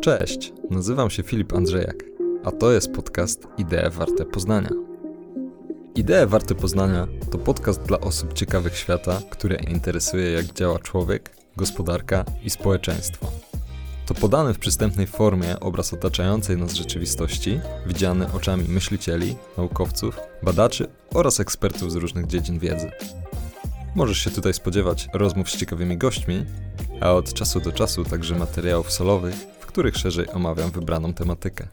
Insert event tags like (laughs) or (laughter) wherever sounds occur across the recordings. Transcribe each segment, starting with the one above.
Cześć, nazywam się Filip Andrzejak, a to jest podcast Idee Warte Poznania. Idee Warte Poznania to podcast dla osób ciekawych świata, które interesuje jak działa człowiek, gospodarka i społeczeństwo. To podany w przystępnej formie obraz otaczającej nas rzeczywistości, widziany oczami myślicieli, naukowców, badaczy oraz ekspertów z różnych dziedzin wiedzy. Możesz się tutaj spodziewać rozmów z ciekawymi gośćmi, a od czasu do czasu także materiałów solowych, w których szerzej omawiam wybraną tematykę.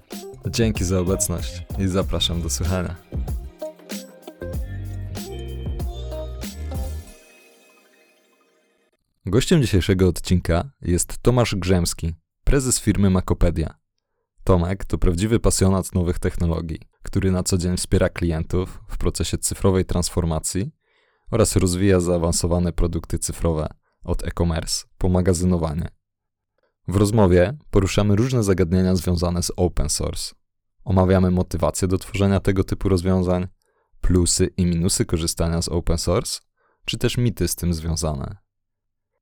Dzięki za obecność i zapraszam do słuchania. Gościem dzisiejszego odcinka jest Tomasz Grzemski, prezes firmy Makopedia. Tomek to prawdziwy pasjonat nowych technologii, który na co dzień wspiera klientów w procesie cyfrowej transformacji oraz rozwija zaawansowane produkty cyfrowe od e-commerce po magazynowanie. W rozmowie poruszamy różne zagadnienia związane z open source. Omawiamy motywację do tworzenia tego typu rozwiązań, plusy i minusy korzystania z open source, czy też mity z tym związane.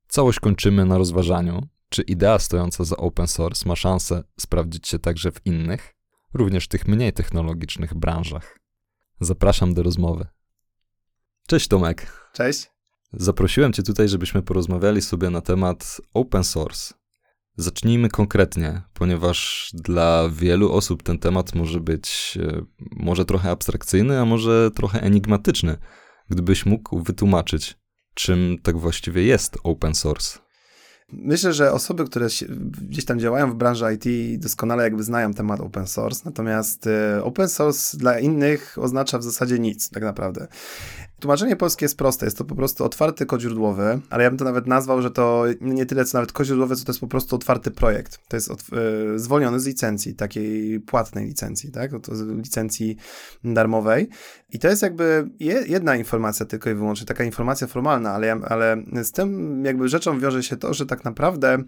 Całość kończymy na rozważaniu, czy idea stojąca za open source ma szansę sprawdzić się także w innych, również tych mniej technologicznych branżach. Zapraszam do rozmowy. Cześć Tomek. Cześć. Zaprosiłem Cię tutaj, żebyśmy porozmawiali sobie na temat open source. Zacznijmy konkretnie, ponieważ dla wielu osób ten temat może być e, może trochę abstrakcyjny, a może trochę enigmatyczny. Gdybyś mógł wytłumaczyć, czym tak właściwie jest open source. Myślę, że osoby, które gdzieś tam działają w branży IT, doskonale jakby znają temat open source, natomiast e, open source dla innych oznacza w zasadzie nic, tak naprawdę. Tłumaczenie polskie jest proste, jest to po prostu otwarty kod źródłowy, ale ja bym to nawet nazwał, że to nie tyle co nawet kod źródłowy, co to jest po prostu otwarty projekt. To jest od, y, zwolniony z licencji, takiej płatnej licencji, tak? To z licencji darmowej. I to jest jakby je, jedna informacja tylko i wyłącznie, taka informacja formalna, ale, ale z tym jakby rzeczą wiąże się to, że tak naprawdę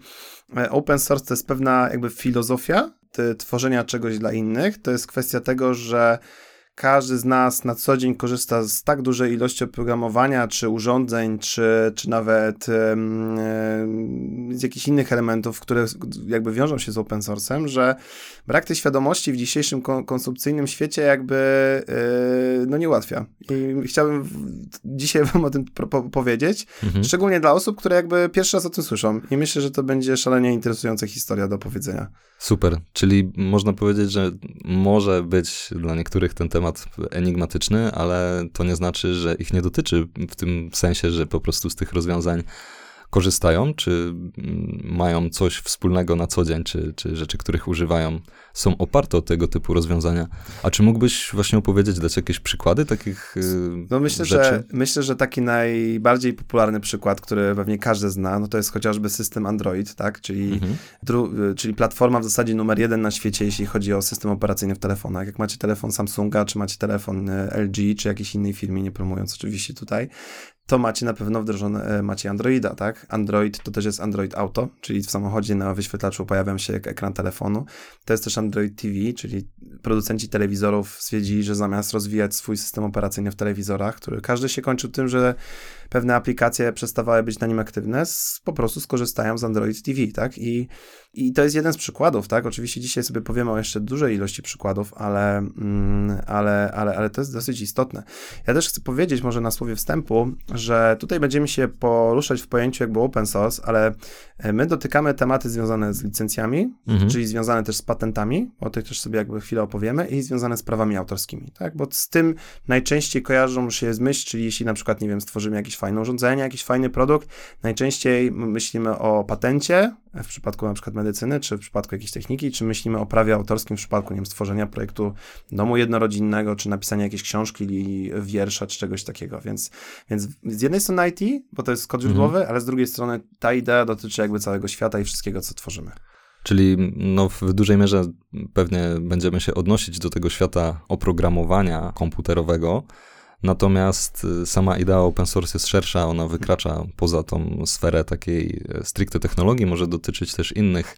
e, open source to jest pewna jakby filozofia tworzenia czegoś dla innych. To jest kwestia tego, że każdy z nas na co dzień korzysta z tak dużej ilości oprogramowania, czy urządzeń, czy, czy nawet z jakichś innych elementów, które jakby wiążą się z open source'em, że brak tej świadomości w dzisiejszym konsumpcyjnym świecie jakby yy, no nie ułatwia. I chciałbym dzisiaj (laughs) wam o tym powiedzieć, mhm. szczególnie dla osób, które jakby pierwszy raz o tym słyszą. I myślę, że to będzie szalenie interesująca historia do powiedzenia. Super, czyli można powiedzieć, że może być dla niektórych ten temat enigmatyczny, ale to nie znaczy, że ich nie dotyczy w tym sensie, że po prostu z tych rozwiązań korzystają, czy mm, mają coś wspólnego na co dzień, czy, czy rzeczy, których używają, są oparte o tego typu rozwiązania. A czy mógłbyś właśnie opowiedzieć, dać jakieś przykłady takich y, No myślę, rzeczy? że myślę, że taki najbardziej popularny przykład, który pewnie każdy zna, no to jest chociażby system Android, tak? Czyli, mhm. dru, y, czyli platforma w zasadzie numer jeden na świecie, jeśli chodzi o system operacyjny w telefonach. Jak macie telefon Samsunga, czy macie telefon y, LG, czy jakiejś innej firmy, nie promując oczywiście tutaj, to macie na pewno wdrożone, e, macie Androida, tak? Android to też jest Android Auto, czyli w samochodzie na wyświetlaczu pojawia się ekran telefonu. To jest też Android TV, czyli producenci telewizorów stwierdzili, że zamiast rozwijać swój system operacyjny w telewizorach, który każdy się kończył tym, że pewne aplikacje przestawały być na nim aktywne, po prostu skorzystają z Android TV, tak? I, I to jest jeden z przykładów, tak? Oczywiście dzisiaj sobie powiemy o jeszcze dużej ilości przykładów, ale, mm, ale, ale, ale to jest dosyć istotne. Ja też chcę powiedzieć może na słowie wstępu, że tutaj będziemy się poruszać w pojęciu jakby open source, ale e, my dotykamy tematy związane z licencjami, mhm. czyli związane też z patentami, o tych też sobie jakby chwilę opowiemy, i związane z prawami autorskimi, tak? Bo z tym najczęściej kojarzą się z myśl, czyli jeśli na przykład, nie wiem, stworzymy jakiś fajne urządzenie, jakiś fajny produkt, najczęściej myślimy o patencie, w przypadku na przykład medycyny, czy w przypadku jakiejś techniki, czy myślimy o prawie autorskim w przypadku, nie wiem, stworzenia projektu domu jednorodzinnego, czy napisania jakiejś książki, wiersza, czy czegoś takiego, więc, więc z jednej strony IT, bo to jest kod źródłowy, mhm. ale z drugiej strony ta idea dotyczy jakby całego świata i wszystkiego, co tworzymy. Czyli no, w dużej mierze pewnie będziemy się odnosić do tego świata oprogramowania komputerowego, Natomiast y, sama idea open source jest szersza, ona wykracza poza tą sferę takiej e, stricte technologii, może dotyczyć też innych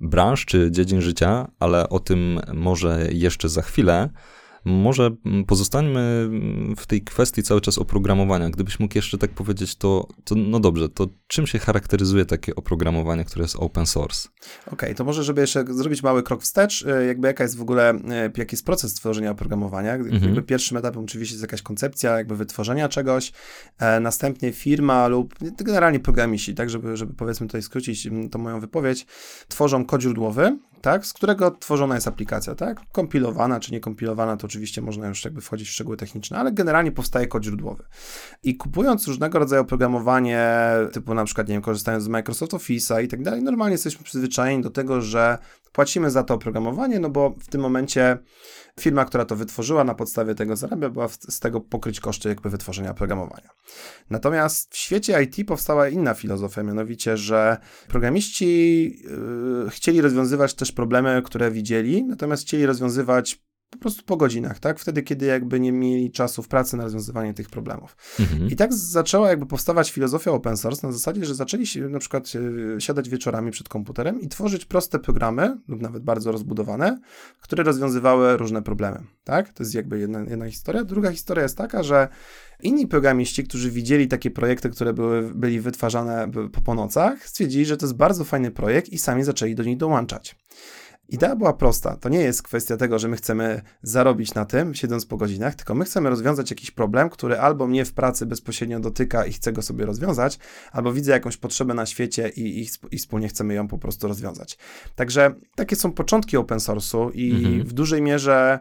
branż czy dziedzin życia, ale o tym może jeszcze za chwilę. Może pozostańmy w tej kwestii cały czas oprogramowania. Gdybyś mógł jeszcze tak powiedzieć, to, to no dobrze, to czym się charakteryzuje takie oprogramowanie, które jest open source? Okej, okay, to może, żeby jeszcze zrobić mały krok wstecz, y, jakby jaka jest w ogóle, y, jaki jest proces tworzenia oprogramowania. Mhm. Jakby pierwszym etapem oczywiście jest jakaś koncepcja jakby wytworzenia czegoś, e, następnie firma lub generalnie programiści, tak, żeby, żeby powiedzmy tutaj skrócić tą moją wypowiedź, tworzą kod źródłowy, tak, z którego tworzona jest aplikacja, tak, kompilowana czy niekompilowana, to oczywiście można już jakby wchodzić w szczegóły techniczne, ale generalnie powstaje kod źródłowy. I kupując różnego rodzaju oprogramowanie, typu na przykład, nie wiem, korzystając z Microsoft Office'a i tak dalej, normalnie jesteśmy przyzwyczajeni do tego, że płacimy za to oprogramowanie, no bo w tym momencie firma, która to wytworzyła, na podstawie tego zarabia, była z tego pokryć koszty jakby wytworzenia oprogramowania. Natomiast w świecie IT powstała inna filozofia, mianowicie, że programiści yy, chcieli rozwiązywać też problemy, które widzieli, natomiast chcieli rozwiązywać po prostu po godzinach, tak? Wtedy, kiedy jakby nie mieli czasu w pracy na rozwiązywanie tych problemów. Mhm. I tak zaczęła jakby powstawać filozofia open source na zasadzie, że zaczęli się na przykład e, siadać wieczorami przed komputerem i tworzyć proste programy, lub nawet bardzo rozbudowane, które rozwiązywały różne problemy, tak? To jest jakby jedna, jedna historia. Druga historia jest taka, że inni programiści, którzy widzieli takie projekty, które były, byli wytwarzane po, po nocach, stwierdzili, że to jest bardzo fajny projekt i sami zaczęli do nich dołączać. Idea była prosta. To nie jest kwestia tego, że my chcemy zarobić na tym, siedząc po godzinach, tylko my chcemy rozwiązać jakiś problem, który albo mnie w pracy bezpośrednio dotyka i chcę go sobie rozwiązać, albo widzę jakąś potrzebę na świecie i, i, i wspólnie chcemy ją po prostu rozwiązać. Także takie są początki open source'u i mhm. w dużej mierze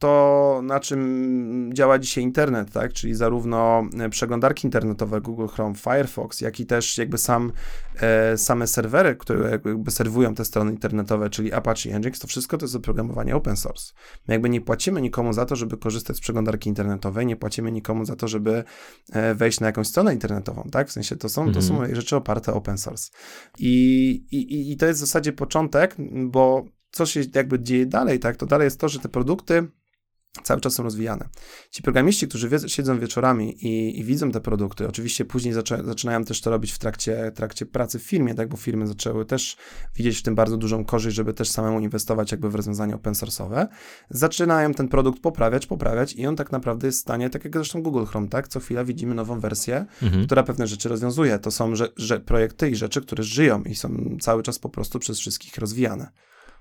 to, na czym działa dzisiaj internet, tak? czyli zarówno e, przeglądarki internetowe Google Chrome, Firefox, jak i też jakby sam, e, same serwery, które jakby serwują te strony internetowe, czyli Apache Nginx, to wszystko to jest oprogramowanie open source. My jakby nie płacimy nikomu za to, żeby korzystać z przeglądarki internetowej, nie płacimy nikomu za to, żeby e, wejść na jakąś stronę internetową, tak? W sensie to są, to są mhm. rzeczy oparte open source. I, i, I to jest w zasadzie początek, bo co się jakby dzieje dalej, tak? To dalej jest to, że te produkty cały czas są rozwijane. Ci programiści, którzy wie, siedzą wieczorami i, i, widzą te produkty, oczywiście później zaczę, zaczynają też to robić w trakcie, trakcie pracy w firmie, tak, bo firmy zaczęły też widzieć w tym bardzo dużą korzyść, żeby też samemu inwestować jakby w rozwiązania open source'owe, zaczynają ten produkt poprawiać, poprawiać i on tak naprawdę jest w stanie, tak jak zresztą Google Chrome, tak, co chwila widzimy nową wersję, mhm. która pewne rzeczy rozwiązuje. To są że, że projekty i rzeczy, które żyją i są cały czas po prostu przez wszystkich rozwijane.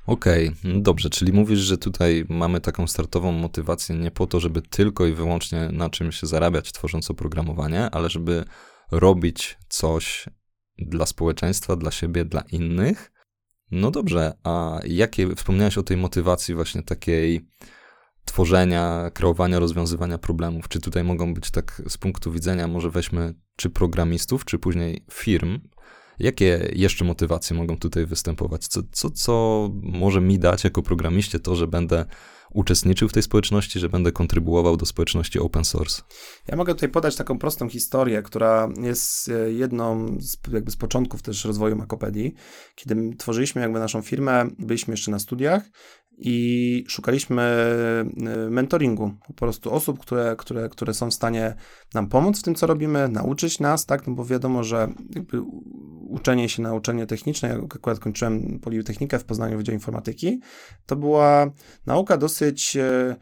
Okej, okay, dobrze, czyli mówisz, że tutaj mamy taką startową motywację nie po to, żeby tylko i wyłącznie na czymś zarabiać, tworząc oprogramowanie, ale żeby robić coś dla społeczeństwa, dla siebie, dla innych. No dobrze, a jakie, wspomniałeś o tej motywacji właśnie takiej tworzenia, kreowania, rozwiązywania problemów. Czy tutaj mogą być tak z punktu widzenia, może weźmy czy programistów, czy później firm, Jakie jeszcze motywacje mogą tutaj występować? Co, co, co może mi dać jako programiście to, że będę uczestniczył w tej społeczności, że będę kontrybuował do społeczności open source? Ja mogę tutaj podać taką prostą historię, która jest e, jedną z, jakby z początków też rozwoju Makopedii. Kiedy tworzyliśmy jakby naszą firmę, byliśmy jeszcze na studiach i szukaliśmy e, mentoringu, po prostu osób, które, które, które są w stanie nam pomóc w tym, co robimy, nauczyć nas, tak, no bo wiadomo, że uczenie się na uczenie techniczne, ja akurat kończyłem Politechnikę w Poznaniu Wydział Informatyki, to była nauka dosyć e,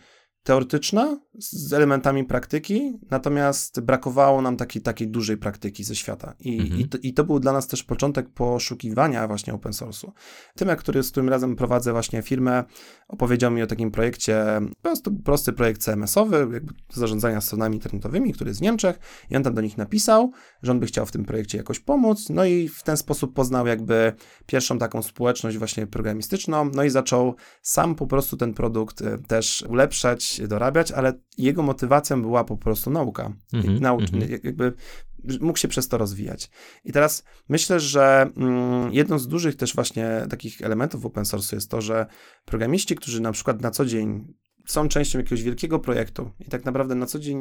teoretyczna z elementami praktyki, natomiast brakowało nam takiej, takiej dużej praktyki ze świata. I, mhm. i, to, I to był dla nas też początek poszukiwania właśnie open source'u. Tymek, który, z którym razem prowadzę właśnie firmę, opowiedział mi o takim projekcie, po prostu prosty projekt CMS-owy, jakby zarządzania stronami internetowymi, który jest w Niemczech i on tam do nich napisał, że on by chciał w tym projekcie jakoś pomóc, no i w ten sposób poznał jakby pierwszą taką społeczność właśnie programistyczną, no i zaczął sam po prostu ten produkt e, też ulepszać, dorabiać, ale jego motywacją była po prostu nauka. Mm-hmm, Nau- mm-hmm. Jakby mógł się przez to rozwijać. I teraz myślę, że mm, jedną z dużych też właśnie takich elementów open source jest to, że programiści, którzy na przykład na co dzień są częścią jakiegoś wielkiego projektu i tak naprawdę na co dzień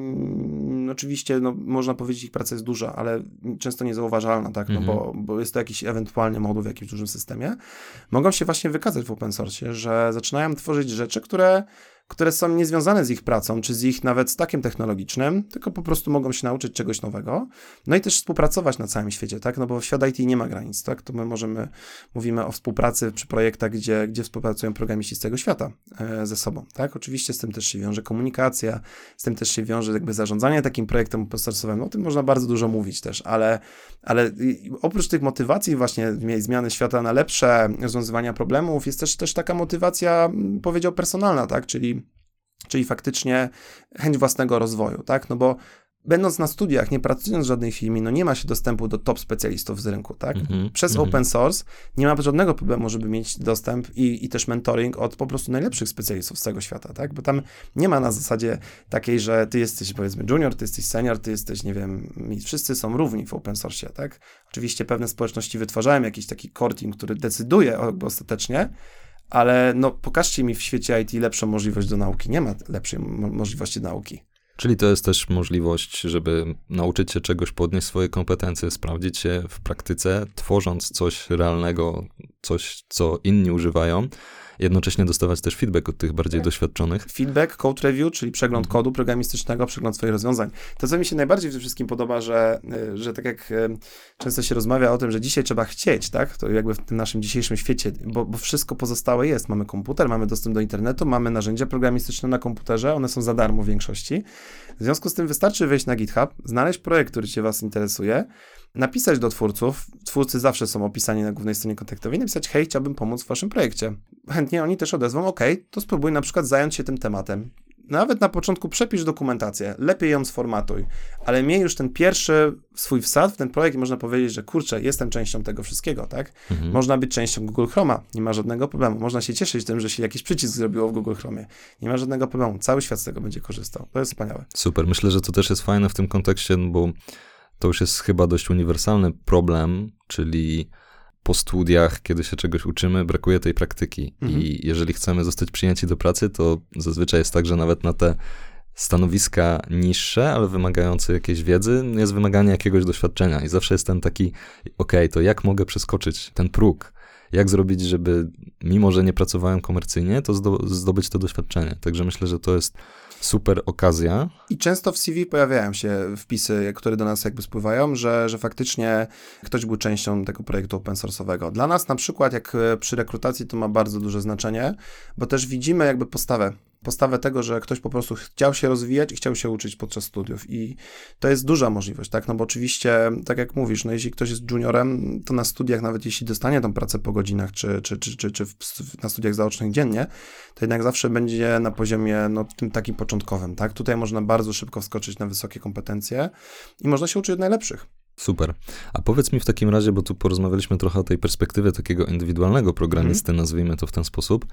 no oczywiście no, można powiedzieć ich praca jest duża, ale często niezauważalna, tak, no bo, mhm. bo jest to jakiś ewentualnie moduł w jakimś dużym systemie, mogą się właśnie wykazać w open source, że zaczynają tworzyć rzeczy, które które są niezwiązane z ich pracą, czy z ich nawet stakiem technologicznym, tylko po prostu mogą się nauczyć czegoś nowego. No i też współpracować na całym świecie, tak? No bo świat IT nie ma granic, tak? To my możemy, mówimy o współpracy przy projektach, gdzie, gdzie współpracują programiści z całego świata e, ze sobą, tak? Oczywiście z tym też się wiąże komunikacja, z tym też się wiąże jakby zarządzanie takim projektem open. O tym można bardzo dużo mówić też, ale, ale oprócz tych motywacji właśnie zmiany świata na lepsze, rozwiązywania problemów, jest też, też taka motywacja, powiedział, personalna, tak? Czyli czyli faktycznie chęć własnego rozwoju, tak? No bo będąc na studiach, nie pracując w żadnej firmie, no nie ma się dostępu do top specjalistów z rynku, tak? Mm -hmm, Przez mm -hmm. open source nie ma żadnego problemu, żeby mieć dostęp i, i też mentoring od po prostu najlepszych specjalistów z całego świata, tak? Bo tam nie ma na zasadzie takiej, że ty jesteś powiedzmy junior, ty jesteś senior, ty jesteś, nie wiem, wszyscy są równi w open source, tak? Oczywiście pewne społeczności wytwarzają jakiś taki core team, który decyduje ostatecznie, ale no pokażcie mi w świecie IT lepszą możliwość do nauki. Nie ma lepszej mo możliwości nauki. Czyli to jest też możliwość, żeby nauczyć się czegoś, podnieść swoje kompetencje, sprawdzić się w praktyce, tworząc coś realnego, coś, co inni używają, jednocześnie dostawać też feedback od tych bardziej tak. doświadczonych. Feedback, code review, czyli przegląd mhm. kodu programistycznego, przegląd swoich rozwiązań. To, co mi się najbardziej w tym wszystkim podoba, że, y, że tak jak y, często się rozmawia o tym, że dzisiaj trzeba chcieć, tak? To jakby w tym naszym dzisiejszym świecie, bo, bo wszystko pozostałe jest. Mamy komputer, mamy dostęp do internetu, mamy narzędzia programistyczne na komputerze, one są za darmo w większości. W związku z tym wystarczy wejść na GitHub, znaleźć projekt, który Cię Was interesuje, napisać do twórców. Twórcy zawsze są opisani na głównej stronie kontaktowej, napisać: Hej, chciałbym pomóc w Waszym projekcie. Chętnie oni też odezwą: OK, to spróbuj na przykład zająć się tym tematem. Nawet na początku przepisz dokumentację, lepiej ją sformatuj, ale miej już ten pierwszy swój wsad w ten projekt i można powiedzieć, że kurczę, jestem częścią tego wszystkiego, tak? Mhm. Można być częścią Google Chroma, nie ma żadnego problemu. Można się cieszyć tym, że się jakiś przycisk zrobiło w Google Chromie. Nie ma żadnego problemu. Cały świat z tego będzie korzystał. To jest wspaniałe. Super. Myślę, że to też jest fajne w tym kontekście, bo to już jest chyba dość uniwersalny problem, czyli po studiach, kiedy się czegoś uczymy, brakuje tej praktyki. Mhm. I jeżeli chcemy zostać przyjęci do pracy, to zazwyczaj jest tak, że nawet na te stanowiska niższe, ale wymagające jakiejś wiedzy, jest wymaganie jakiegoś doświadczenia. I zawsze jest ten taki, ok, to jak mogę przeskoczyć ten próg? Jak zrobić, żeby mimo, że nie pracowałem komercyjnie, to zdobyć to doświadczenie. Także myślę, że to jest super okazja. I często w CV pojawiają się wpisy, które do nas jakby spływają, że, że faktycznie ktoś był częścią tego projektu open source'owego. Dla nas na przykład, jak przy rekrutacji, to ma bardzo duże znaczenie, bo też widzimy jakby postawę postawę tego, że ktoś po prostu chciał się rozwijać i chciał się uczyć podczas studiów i to jest duża możliwość, tak, no bo oczywiście, tak jak mówisz, no jeśli ktoś jest juniorem, to na studiach, nawet jeśli dostanie tą pracę po godzinach, czy, czy, czy, czy, czy na studiach zaocznych dziennie, to jednak zawsze będzie na poziomie, no, tym takim początkowym, tak, tutaj można bardzo szybko wskoczyć na wysokie kompetencje i można się uczyć od najlepszych. Super. A powiedz mi w takim razie, bo tu porozmawialiśmy trochę o tej perspektywie takiego indywidualnego programisty, mm. nazwijmy to w ten sposób.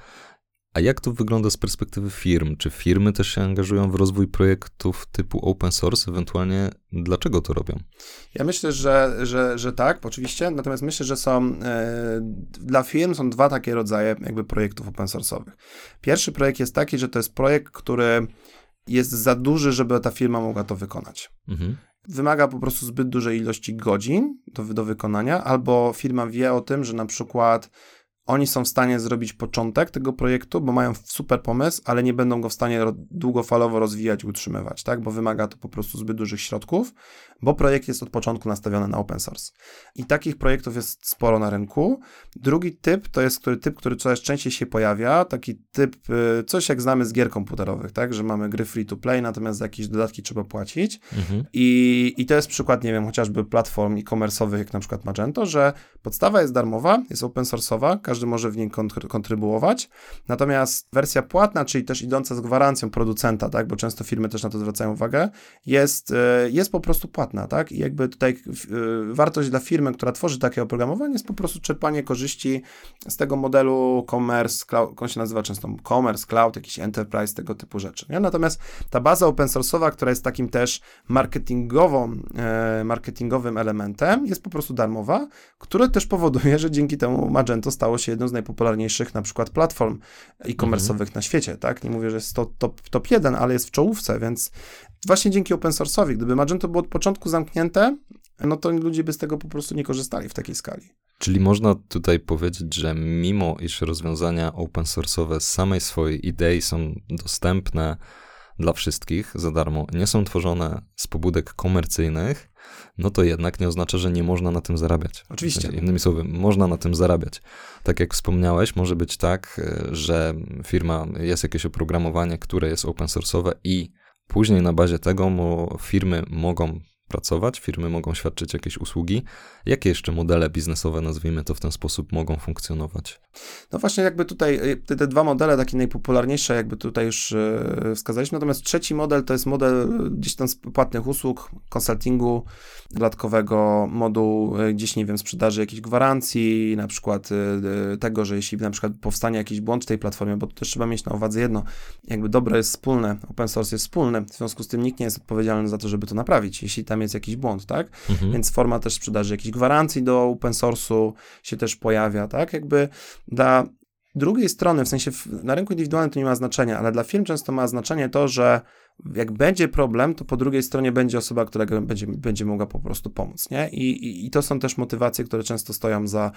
A jak to wygląda z perspektywy firm? Czy firmy też się angażują w rozwój projektów typu open source? Ewentualnie dlaczego to robią? Ja myślę, że, że, że tak, oczywiście. Natomiast myślę, że są e, dla firm są dwa takie rodzaje jakby projektów open source'owych. Pierwszy projekt jest taki, że to jest projekt, który jest za duży, żeby ta firma mogła to wykonać. Mhm wymaga po prostu zbyt dużej ilości godzin do, do wykonania, albo firma wie o tym, że na przykład oni są w stanie zrobić początek tego projektu, bo mają super pomysł, ale nie będą go w stanie długofalowo rozwijać utrzymywać, tak? Bo wymaga to po prostu zbyt dużych środków, bo projekt jest od początku nastawiony na open source. I takich projektów jest sporo na rynku. Drugi typ to jest który, typ, który coraz częściej się pojawia, taki typ, y, coś jak znamy z gier komputerowych, tak? Że mamy gry free to play, natomiast za jakieś dodatki trzeba płacić. Mhm. I, I to jest przykład, nie wiem, chociażby platform e-commerce'owych, jak na przykład Magento, że podstawa jest darmowa, jest open source'owa, każdy może w niej kontrybuować. Natomiast wersja płatna, czyli też idąca z gwarancją producenta, tak, bo często firmy też na to zwracają uwagę, jest, e, jest po prostu płatna, tak? I jakby tutaj e, wartość dla firmy, która tworzy takie oprogramowanie, jest po prostu czerpanie korzyści z tego modelu commerce, cloud, on się nazywa często commerce, cloud, jakiś enterprise, tego typu rzeczy. Nie? Natomiast ta baza open source'owa, która jest takim też marketingową, e, marketingowym elementem, jest po prostu darmowa, które też powoduje, że dzięki temu Magento stało się jedną z najpopularniejszych na przykład platform e-commerce'owych mhm. na świecie, tak? Nie mówię, że jest to top, top 1, ale jest w czołówce, więc właśnie dzięki open source'owi, gdyby Magento było od początku zamknięte, no to ludzie by z tego po prostu nie korzystali w takiej skali. Czyli można tutaj powiedzieć, że mimo iż rozwiązania open source'owe z samej swojej idei są dostępne dla wszystkich za darmo, nie są tworzone z pobudek komercyjnych, no to jednak nie oznacza, że nie można na tym zarabiać. Oczywiście. Innymi słowy, można na tym zarabiać. Tak jak wspomniałeś, może być tak, e, że firma, jest jakieś oprogramowanie, które jest open source'owe i później na bazie tego firmy mogą pracować, firmy mogą świadczyć jakieś usługi. Jakie jeszcze modele biznesowe, nazwijmy to w ten sposób, mogą funkcjonować? No właśnie jakby tutaj y, te, te dwa modele, takie najpopularniejsze, jakby tutaj już yy, wskazaliśmy. Natomiast trzeci model to jest model gdzieś tam płatnych usług, konsultingu dodatkowego, moduł y, gdzieś, nie wiem, sprzedaży jakiejś gwarancji, na przykład tego, że jeśli na przykład powstanie jakiś błąd w tej platformie, bo to też trzeba mieć na uwadze jedno, jakby dobro jest wspólne, open source jest wspólne, w związku z tym nikt nie jest odpowiedzialny za to, żeby to naprawić, jeśli tam jest jakiś błąd, tak? Mhm. Więc forma też sprzedaży jakiejś gwarancji do open source'u się też pojawia, tak? Jakby dla drugiej strony, w sensie na rynku indywidualnym to nie ma znaczenia, ale dla firm często ma znaczenie to, że jak będzie problem, to po drugiej stronie będzie osoba, która będzie, będzie mogła po prostu pomóc, nie? I, i, I, to są też motywacje, które często stoją za,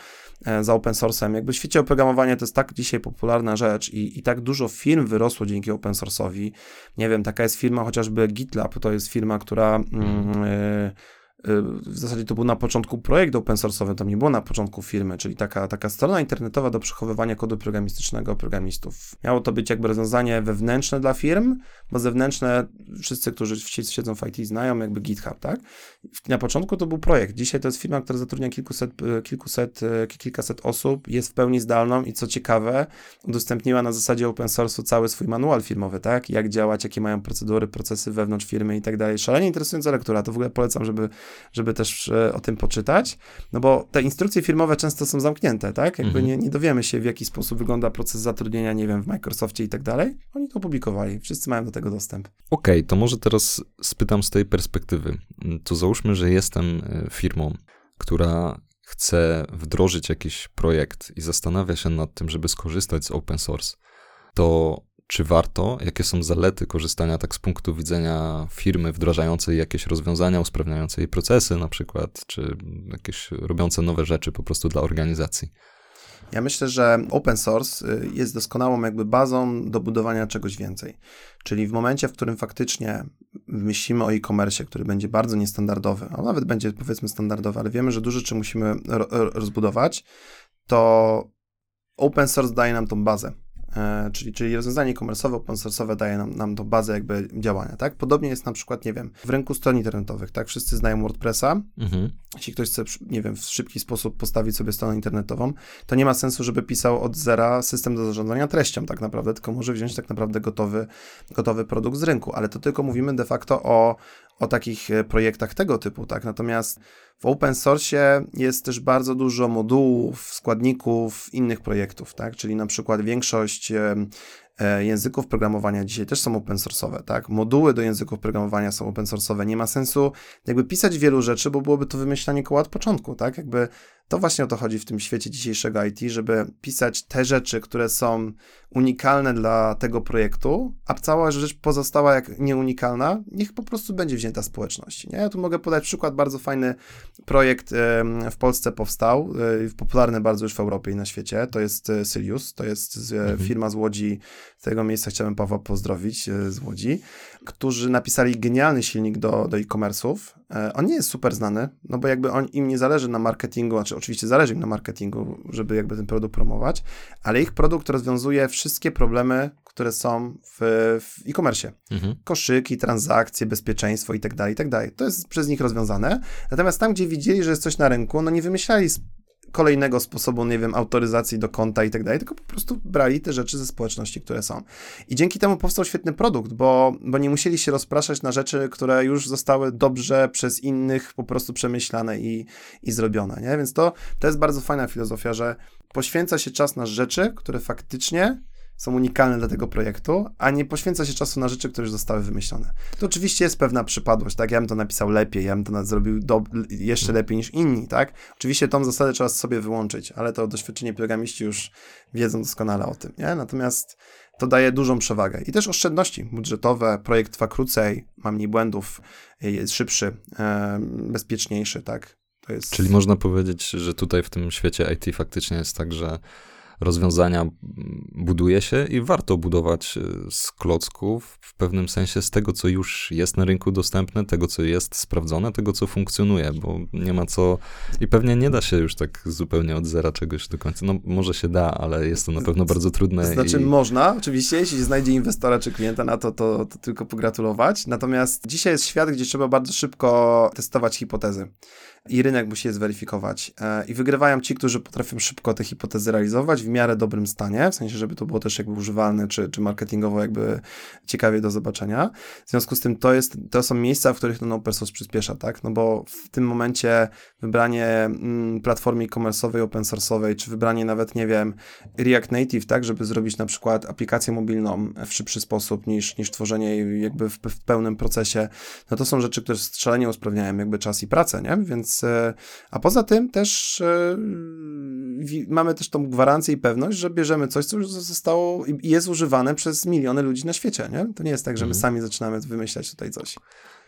e, za open source'em. Jakby w świecie oprogramowania to jest tak dzisiaj popularna rzecz i, i tak dużo firm wyrosło dzięki open source'owi. Nie wiem, taka jest firma chociażby GitLab, to jest firma, która... Mm, y, Y, w zasadzie to był na początku projekt open source'owy, to nie było na początku firmy, czyli taka, taka strona internetowa do przechowywania kodu programistycznego programistów. Miało to być jakby rozwiązanie wewnętrzne dla firm, bo zewnętrzne wszyscy, którzy siedzą w IT znają jakby GitHub, tak? Na początku to był projekt, dzisiaj to jest firma, która zatrudnia kilkuset, y, kilkuset, y, kilkaset osób, jest w pełni zdalną i co ciekawe, udostępniła na zasadzie open source'u cały swój manual firmowy, tak? Jak działać, jakie mają procedury, procesy wewnątrz firmy i tak dalej. Szalenie interesująca lektura, to w ogóle polecam, żeby żeby też e, o tym poczytać, no bo te instrukcje firmowe często są zamknięte, tak? Jakby mhm. nie, nie dowiemy się, w jaki sposób wygląda proces zatrudnienia, nie wiem, w Microsoftie i tak dalej. Oni to opublikowali, wszyscy mają do tego dostęp. Okej, okay, to może teraz spytam z tej perspektywy. To załóżmy, że jestem e, firmą, która chce wdrożyć jakiś projekt i zastanawia się nad tym, żeby skorzystać z open source, to czy warto, jakie są zalety korzystania tak z punktu widzenia firmy wdrażającej jakieś rozwiązania, usprawniające jej procesy na przykład, czy jakieś robiące nowe rzeczy po prostu dla organizacji? Ja myślę, że open source y, jest doskonałą jakby bazą do budowania czegoś więcej. Czyli w momencie, w którym faktycznie myślimy o e-commerce, który będzie bardzo niestandardowy, a nawet będzie powiedzmy standardowy, ale wiemy, że dużo rzeczy musimy rozbudować, to open source daje nam tą bazę. E, czyli, czyli rozwiązanie e-commerce'owe, open source'owe daje nam, nam tą bazę jakby działania, tak? Podobnie jest na przykład, nie wiem, w rynku stron internetowych, tak? Wszyscy znają WordPressa. Mhm. Jeśli ktoś chce, nie wiem, w szybki sposób postawić sobie stronę internetową, to nie ma sensu, żeby pisał od zera system do zarządzania treścią tak naprawdę, tylko może wziąć tak naprawdę gotowy, gotowy produkt z rynku, ale to tylko mówimy de facto o, o takich e, projektach tego typu, tak? Natomiast w open source jest też bardzo dużo modułów, składników innych projektów, tak? Czyli na przykład większość e, języków programowania dzisiaj też są open source'owe, tak? Moduły do języków programowania są open source'owe. Nie ma sensu jakby pisać wielu rzeczy, bo byłoby to wymyślanie koła od początku, tak? Jakby to właśnie o to chodzi w tym świecie dzisiejszego IT, żeby pisać te rzeczy, które są unikalne dla tego projektu, a cała rzecz pozostała jak nieunikalna, niech po prostu będzie wzięta społeczności. Nie? Ja tu mogę podać przykład, bardzo fajny projekt w Polsce powstał, e, popularny bardzo już w Europie i na świecie, to jest e, Sylius, to jest mhm. firma z Łodzi, z tego miejsca chciałem Pawła pozdrowić e, z Łodzi, którzy napisali genialny silnik do, do e-commerce'ów. On nie jest super znany, no bo jakby on, im nie zależy na marketingu, znaczy oczywiście zależy im na marketingu, żeby jakby ten produkt promować, ale ich produkt rozwiązuje wszystkie problemy, które są w, w e-commerce. Mhm. Koszyki, transakcje, bezpieczeństwo i tak dalej, i tak dalej. To jest przez nich rozwiązane. Natomiast tam, gdzie widzieli, że jest coś na rynku, no nie wymyślali kolejnego sposobu, nie wiem, autoryzacji do konta i tak dalej, tylko po prostu brali te rzeczy ze społeczności, które są. I dzięki temu powstał świetny produkt, bo, bo nie musieli się rozpraszać na rzeczy, które już zostały dobrze przez innych po prostu przemyślane i, i zrobione, nie? Więc to, to jest bardzo fajna filozofia, że poświęca się czas na rzeczy, które faktycznie są unikalne dla tego projektu, a nie poświęca się czasu na rzeczy, które już zostały wymyślone. To oczywiście jest pewna przypadłość, tak? Ja bym to napisał lepiej, ja bym to zrobił do, jeszcze lepiej niż inni, tak? Oczywiście tą zasadę trzeba sobie wyłączyć, ale to doświadczenie programiści już wiedzą doskonale o tym, nie? Natomiast to daje dużą przewagę. I też oszczędności budżetowe, projekt trwa krócej, ma mniej błędów, jest szybszy, e, bezpieczniejszy, tak? Jest... Czyli można powiedzieć, że tutaj w tym świecie IT faktycznie jest tak, że rozwiązania buduje się i warto budować e, z klocków w pewnym sensie z tego, co już jest na rynku dostępne, tego, co jest sprawdzone, tego, co funkcjonuje, bo nie ma co i pewnie nie da się już tak zupełnie od zera czegoś do końca. No może się da, ale jest to na pewno bardzo trudne. Znaczy i... można, oczywiście, jeśli znajdzie inwestora czy klienta na to, to, to tylko pogratulować. Natomiast dzisiaj jest świat, gdzie trzeba bardzo szybko testować hipotezy i rynek musi je zweryfikować. E, I wygrywają ci, którzy potrafią szybko te hipotezy realizować w miarę dobrym stanie, w sensie, żeby to było też jakby używalne, czy, czy marketingowo jakby ciekawie do zobaczenia. W związku z tym to, jest, to są miejsca, w których ten open source przyspiesza, tak? No bo w tym momencie wybranie mm, platformy e-commerce'owej, open source'owej, czy wybranie nawet, nie wiem, React Native, tak, żeby zrobić na przykład aplikację mobilną w szybszy sposób niż, niż tworzenie jej jakby w, w pełnym procesie, no to są rzeczy, które strzelenie usprawniają jakby czas i pracę, nie? Więc E, a poza tym też e, mamy też tą gwarancję i pewność, że bierzemy coś, co już zostało i jest używane przez miliony ludzi na świecie, nie? To nie jest tak, że my mhm. sami zaczynamy wymyślać tutaj coś.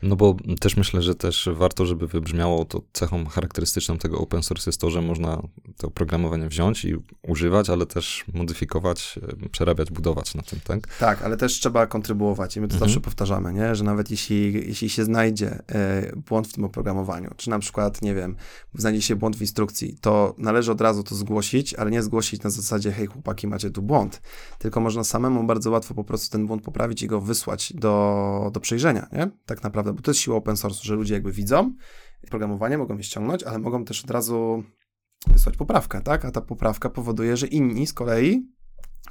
No bo też myślę, że też warto, żeby wybrzmiało to cechą charakterystyczną tego open source jest to, że można to oprogramowanie wziąć i używać, ale też modyfikować, e, przerabiać, budować na tym, tak? Tak, ale też trzeba kontrybuować i my to mhm. zawsze powtarzamy, nie? że nawet jeśli, jeśli się znajdzie e, błąd w tym oprogramowaniu, czy na przykład, nie wiem, znajdzie się błąd w instrukcji, to należy od razu to zgłosić, ale nie zgłosić na zasadzie, hej chłopaki, macie tu błąd, tylko można samemu bardzo łatwo po prostu ten błąd poprawić i go wysłać do, do przejrzenia, nie? Tak naprawdę naprawdę, bo to jest siła open source, że ludzie jakby widzą programowanie, mogą je ściągnąć, ale mogą też od razu wysłać poprawkę, tak? A ta poprawka powoduje, że inni z kolei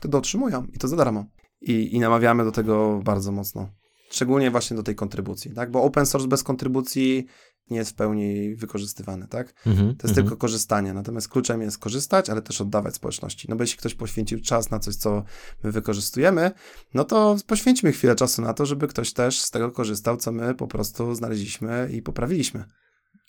to dotrzymują i to za darmo. I, I namawiamy do tego bardzo mocno. Szczególnie właśnie do tej kontrybucji, tak? Bo open source bez kontrybucji nie jest w pełni wykorzystywany, tak? Mm -hmm, to jest mm -hmm. tylko korzystanie, natomiast kluczem jest korzystać, ale też oddawać społeczności. No bo jeśli ktoś poświęcił czas na coś, co my wykorzystujemy, no to poświęćmy chwilę czasu na to, żeby ktoś też z tego korzystał, co my po prostu znaleźliśmy i poprawiliśmy.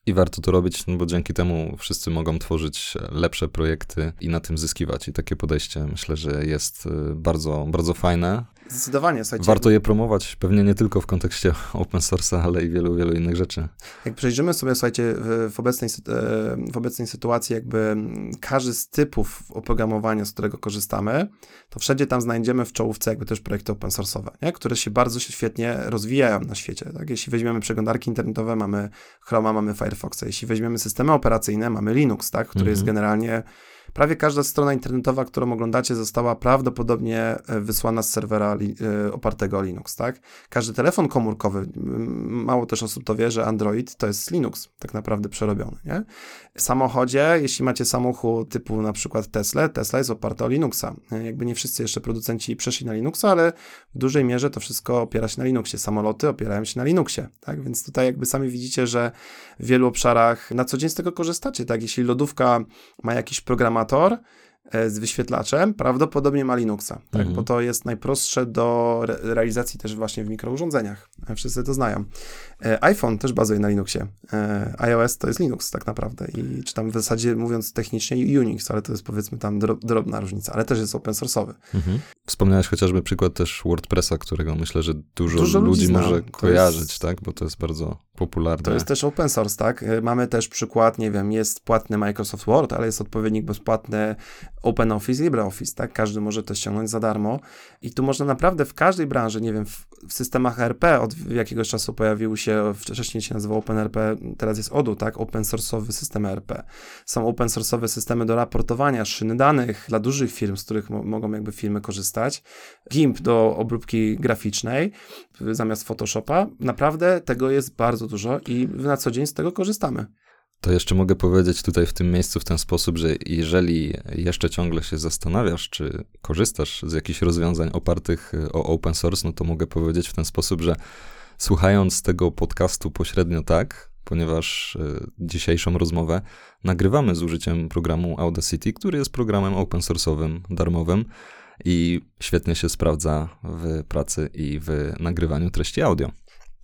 I warto to robić, no bo dzięki temu wszyscy mogą tworzyć lepsze projekty i na tym zyskiwać. I takie podejście myślę, że jest y, bardzo, bardzo fajne. Zdecydowanie, słuchajcie. Warto je promować, pewnie nie tylko w kontekście open source'a, ale i wielu, wielu innych rzeczy. Jak przejrzymy sobie, słuchajcie, w obecnej, w obecnej sytuacji jakby każdy z typów oprogramowania, z którego korzystamy, to wszędzie tam znajdziemy w czołówce jakby też projekty open source'owe, nie? które się bardzo świetnie rozwijają na świecie. Tak? Jeśli weźmiemy przeglądarki internetowe, mamy Chroma, mamy Firefoxa. Jeśli weźmiemy systemy operacyjne, mamy Linux, tak? który jest mhm. generalnie Prawie każda strona internetowa, którą oglądacie, została prawdopodobnie e, wysłana z serwera e, opartego o Linux, tak? Każdy telefon komórkowy, mało też osób to wie, że Android to jest Linux, tak naprawdę przerobiony, nie? W samochodzie, jeśli macie samochód typu na przykład Tesla, Tesla jest oparta o Linuxa. E, jakby nie wszyscy jeszcze producenci przeszli na Linuxa, ale w dużej mierze to wszystko opiera się na Linuxie. Samoloty opierają się na Linuxie, tak? Więc tutaj jakby sami widzicie, że w wielu obszarach na co dzień z tego korzystacie, tak? Jeśli lodówka ma jakiś programator, E, z wyświetlaczem, prawdopodobnie ma Linuxa, tak? Mhm. bo to jest najprostsze do re realizacji też właśnie w mikrourządzeniach. E, wszyscy to znają. E, iPhone też bazuje na Linuxie. iOS to jest Linux tak naprawdę i czy tam w zasadzie mówiąc technicznie Unix, ale to jest powiedzmy tam drobna różnica, ale też jest open source'owy. Mhm. Wspomniałeś chociażby przykład też WordPressa, którego myślę, że dużo, dużo ludzi, ludzi może kojarzyć, jest... tak? Bo to jest bardzo popularne. To jest też open source, tak? Mamy też przykład, nie wiem, jest płatny Microsoft Word, ale jest odpowiednik bezpłatny OpenOffice, LibreOffice, tak? Każdy może to ściągnąć za darmo i tu można naprawdę w każdej branży, nie wiem, w, w systemach RP od jakiegoś czasu pojawił się, wcześniej się nazywał OpenRP, teraz jest ODU, tak? Open source'owy system RP. Są open source'owe systemy do raportowania, szyny danych dla dużych firm, z których mogą jakby firmy korzystać. GIMP do obróbki graficznej zamiast Photoshopa. Naprawdę tego jest bardzo dużo i na co dzień z tego korzystamy. To jeszcze mogę powiedzieć tutaj w tym miejscu w ten sposób, że jeżeli jeszcze ciągle się zastanawiasz, czy korzystasz z jakichś rozwiązań opartych e, o open source, no to mogę powiedzieć w ten sposób, że słuchając tego podcastu pośrednio tak, ponieważ e, dzisiejszą rozmowę nagrywamy z użyciem programu Audacity, który jest programem open source'owym, darmowym i świetnie się sprawdza w pracy i w nagrywaniu treści audio.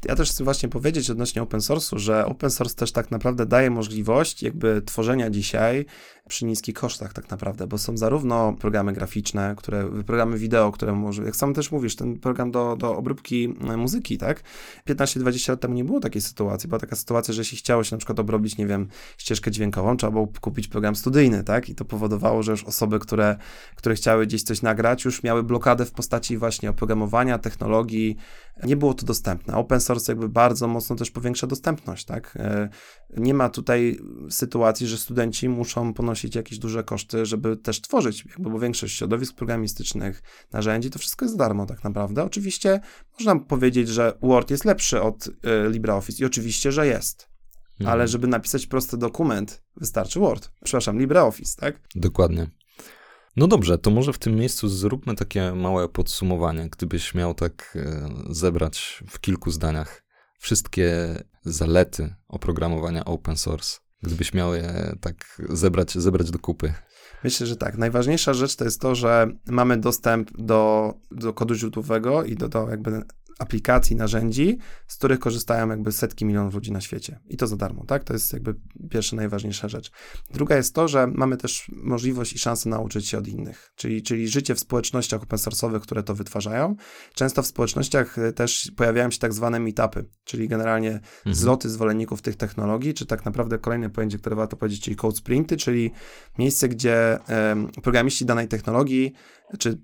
Ja też chcę właśnie powiedzieć odnośnie open source'u, że open source też tak naprawdę daje możliwość jakby tworzenia dzisiaj przy niskich kosztach tak naprawdę, bo są zarówno programy graficzne, które, programy wideo, które może, jak sam też mówisz, ten program do, do obróbki e, muzyki, tak? 15-20 lat temu nie było takiej sytuacji. Była taka sytuacja, że jeśli chciało się na przykład obrobić, nie wiem, ścieżkę dźwiękową, trzeba było kupić program studyjny, tak? I to powodowało, że już osoby, które, które chciały gdzieś coś nagrać, już miały blokadę w postaci właśnie oprogramowania, technologii. Nie było to dostępne. Open source jakby bardzo mocno też powiększa dostępność, tak? Nie ma tutaj sytuacji, że studenci muszą ponosić jakieś duże koszty, żeby też tworzyć, bo większość środowisk programistycznych, narzędzi, to wszystko jest darmo tak naprawdę. Oczywiście można powiedzieć, że Word jest lepszy od y, LibreOffice i oczywiście, że jest. Mhm. Ale żeby napisać prosty dokument, wystarczy Word. Przepraszam, LibreOffice, tak? Dokładnie. No dobrze, to może w tym miejscu zróbmy takie małe podsumowanie. Gdybyś miał tak e, zebrać w kilku zdaniach wszystkie zalety oprogramowania open source, gdybyś miał je tak zebrać, zebrać do kupy. Myślę, że tak. Najważniejsza rzecz to jest to, że mamy dostęp do, do kodu źródłowego i do, do jakby aplikacji, narzędzi, z których korzystają jakby setki milionów ludzi na świecie. I to za darmo, tak? To jest jakby pierwsza, najważniejsza rzecz. Druga jest to, że mamy też możliwość i szansę nauczyć się od innych, czyli, czyli życie w społecznościach open source'owych, które to wytwarzają. Często w społecznościach e, też pojawiają się tak zwane meetupy, czyli generalnie mhm. zloty zwolenników tych technologii, czy tak naprawdę kolejne pojęcie, które warto powiedzieć, czyli code sprinty, czyli miejsce, gdzie um, programiści danej technologii czy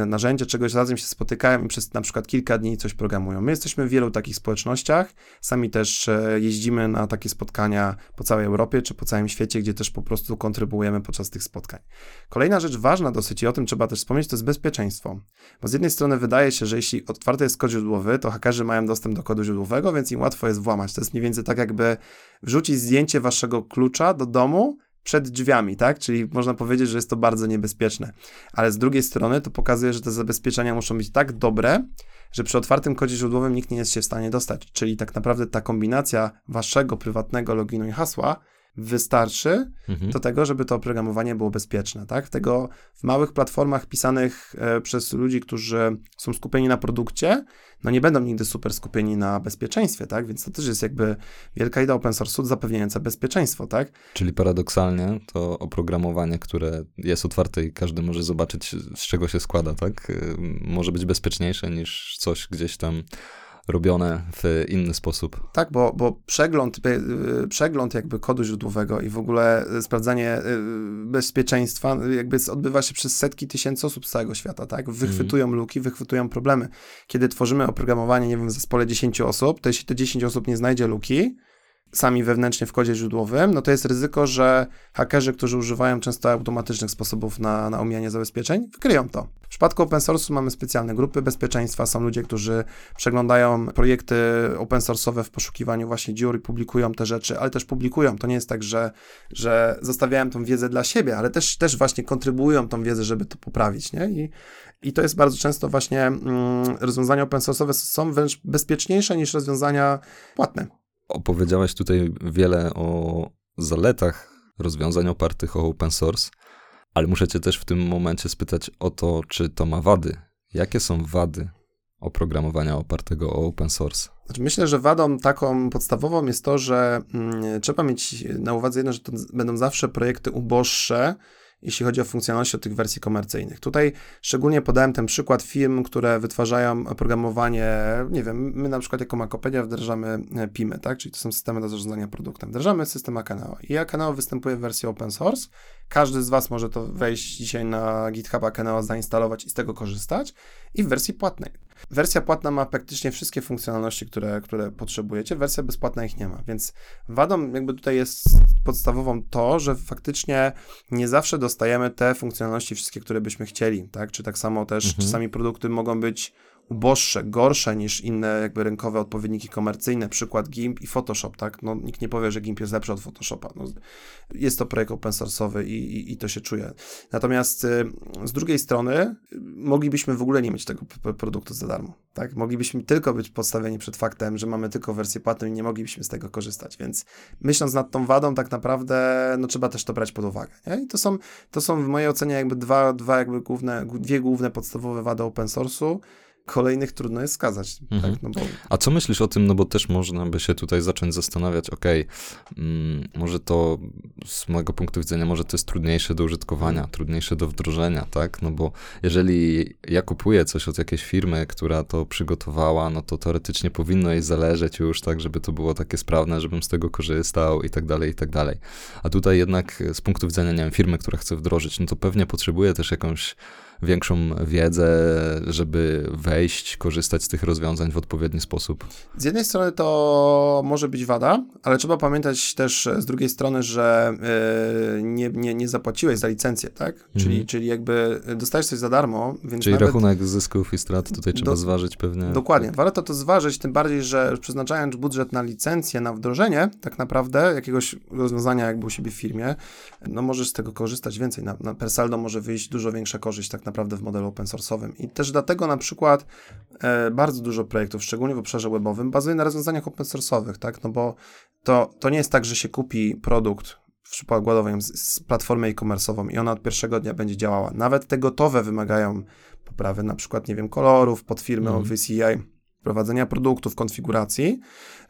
y, narzędzia czegoś razem się spotykają i przez na przykład kilka dni coś programują. My jesteśmy w wielu takich społecznościach, sami też e, jeździmy na takie spotkania po całej Europie czy po całym świecie, gdzie też po prostu kontrybuujemy podczas tych spotkań. Kolejna rzecz ważna dosyć i o tym trzeba też wspomnieć, to jest bezpieczeństwo. Bo z jednej strony wydaje się, że jeśli otwarty jest kod źródłowy, to hakerzy mają dostęp do kodu źródłowego, więc im łatwo jest włamać. To jest mniej więcej tak jakby wrzucić zdjęcie waszego klucza do domu przed drzwiami, tak? Czyli można powiedzieć, że jest to bardzo niebezpieczne. Ale z drugiej strony to pokazuje, że te zabezpieczenia muszą być tak dobre, że przy otwartym kodzie źródłowym nikt nie jest się w stanie dostać. Czyli tak naprawdę ta kombinacja waszego prywatnego loginu i hasła wystarczy mhm. do tego, żeby to oprogramowanie było bezpieczne, tak? Tego w małych platformach pisanych e, przez ludzi, którzy są skupieni na produkcie, no nie będą nigdy super skupieni na bezpieczeństwie, tak? Więc to też jest jakby wielka idea open source'u zapewniająca bezpieczeństwo, tak? Czyli paradoksalnie to oprogramowanie, które jest otwarte i każdy może zobaczyć, z czego się składa, tak? Może być bezpieczniejsze niż coś gdzieś tam robione w inny sposób. Tak, bo, bo przegląd, y, przegląd jakby kodu źródłowego i w ogóle sprawdzanie y, bezpieczeństwa jakby odbywa się przez setki tysięcy osób z całego świata, tak? Wychwytują mm. luki, wychwytują problemy. Kiedy tworzymy oprogramowanie, nie wiem, w zespole 10 osób, to jeśli te 10 osób nie znajdzie luki, sami wewnętrznie w kodzie źródłowym, no to jest ryzyko, że hakerzy, którzy używają często automatycznych sposobów na, na omijanie zabezpieczeń, wykryją to. W przypadku open source'u mamy specjalne grupy bezpieczeństwa, są ludzie, którzy przeglądają projekty open source'owe w poszukiwaniu właśnie dziur i publikują te rzeczy, ale też publikują. To nie jest tak, że, że zostawiają tą wiedzę dla siebie, ale też, też właśnie kontrybuują tą wiedzę, żeby to poprawić, nie? I, i to jest bardzo często właśnie mm, rozwiązania open source'owe są wręcz bezpieczniejsze niż rozwiązania płatne. Opowiedziałeś tutaj wiele o zaletach rozwiązań opartych o open source, ale muszę cię też w tym momencie spytać o to, czy to ma wady. Jakie są wady oprogramowania opartego o open source? Znaczy myślę, że wadą taką podstawową jest to, że mm, trzeba mieć na uwadze jedno, że to będą zawsze projekty uboższe, jeśli chodzi o funkcjonalność od tych wersji komercyjnych. Tutaj szczególnie podałem ten przykład firm, które wytwarzają oprogramowanie, nie wiem, my na przykład jako Makopedia wdrażamy e, PIMy, tak, czyli to są systemy do zarządzania produktem. Wdrażamy system Akaneo i Akaneo występuje w wersji open source. Każdy z Was może to wejść dzisiaj na GitHub Akaneo, zainstalować i z tego korzystać i w wersji płatnej. Wersja płatna ma praktycznie wszystkie funkcjonalności, które, które potrzebujecie, wersja bezpłatna ich nie ma, więc wadą jakby tutaj jest podstawową to, że faktycznie nie zawsze dostajemy te funkcjonalności wszystkie, które byśmy chcieli, tak? Czy tak samo też mhm. czasami produkty mogą być uboższe, gorsze niż inne jakby rynkowe odpowiedniki komercyjne, przykład GIMP i Photoshop, tak? No, nikt nie powie, że GIMP jest lepszy od Photoshopa. No, jest to projekt open source'owy i, i, i, to się czuje. Natomiast y, z drugiej strony moglibyśmy w ogóle nie mieć tego produktu za darmo, tak? Moglibyśmy tylko być postawieni przed faktem, że mamy tylko wersję płatną i nie moglibyśmy z tego korzystać, więc myśląc nad tą wadą tak naprawdę, no trzeba też to brać pod uwagę, nie? I to są, to są w mojej ocenie jakby dwa, dwa jakby główne, dwie główne podstawowe wady open source'u, kolejnych trudno jest skazać. Mhm. Tak? No bo... A co myślisz o tym, no bo też można by się tutaj zacząć zastanawiać, okej, okay, mm, może to z mojego punktu widzenia, może to jest trudniejsze do użytkowania, mhm. trudniejsze do wdrożenia, tak? No bo jeżeli ja kupuję coś od jakiejś firmy, która to przygotowała, no to teoretycznie powinno jej zależeć już, tak, żeby to było takie sprawne, żebym z tego korzystał i tak dalej, i tak dalej. A tutaj jednak z punktu widzenia, nie wiem, firmy, która chce wdrożyć, no to pewnie potrzebuje też jakąś większą wiedzę, żeby wejść, korzystać z tych rozwiązań w odpowiedni sposób? Z jednej strony to może być wada, ale trzeba pamiętać też z drugiej strony, że yy, nie, nie, nie zapłaciłeś za licencję, tak? Mhm. Czyli, czyli jakby dostajesz coś za darmo, więc Czyli rachunek zysków i strat tutaj trzeba do... zważyć pewnie. Dokładnie, warto to zważyć, tym bardziej, że przeznaczając budżet na licencję, na wdrożenie tak naprawdę jakiegoś rozwiązania jakby u siebie w firmie, no możesz z tego korzystać więcej. Na, na Persaldo może wyjść dużo większa korzyść tak naprawdę w modelu open source'owym. I też dlatego na przykład e, bardzo dużo projektów, szczególnie w obszarze webowym, bazuje na rozwiązaniach open source'owych, tak? No bo to, to nie jest tak, że się kupi produkt w przykładowo z, z platformę e-commerce'ową i ona od pierwszego dnia będzie działała. Nawet te gotowe wymagają poprawy, na przykład, nie wiem, kolorów pod firmę mm. of CI, prowadzenia produktów, konfiguracji.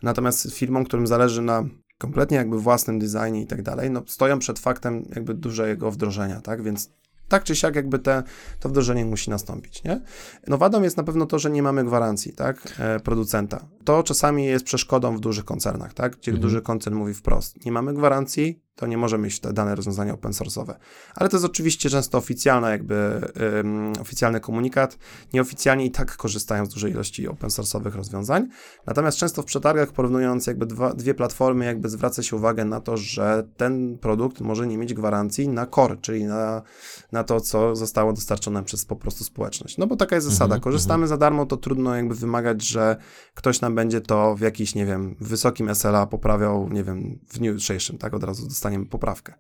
Natomiast firmom, którym zależy na kompletnie jakby własnym designie i tak dalej, no stoją przed faktem jakby dużego wdrożenia, tak? Więc tak czy siak jakby te, to wdrożenie musi nastąpić, nie? No wadą jest na pewno to, że nie mamy gwarancji, tak, e, producenta. To czasami jest przeszkodą w dużych koncernach, tak, gdzie mhm. duży koncern mówi wprost, nie mamy gwarancji, to nie może mieć te dane rozwiązania open source'owe. Ale to jest oczywiście często oficjalna jakby um, oficjalny komunikat. Nieoficjalnie i tak korzystają z dużej ilości open source'owych rozwiązań. Natomiast często w przetargach porównując jakby dwa, dwie platformy jakby zwraca się uwagę na to, że ten produkt może nie mieć gwarancji na core, czyli na, na to, co zostało dostarczone przez po prostu społeczność. No bo taka jest zasada. Mhm, Korzystamy mhm. za darmo, to trudno jakby wymagać, że ktoś nam będzie to w jakiś, nie wiem, wysokim SLA poprawiał, nie wiem, w dniu jutrzejszym, tak, od razu dostarczał dostaniemy poprawkę.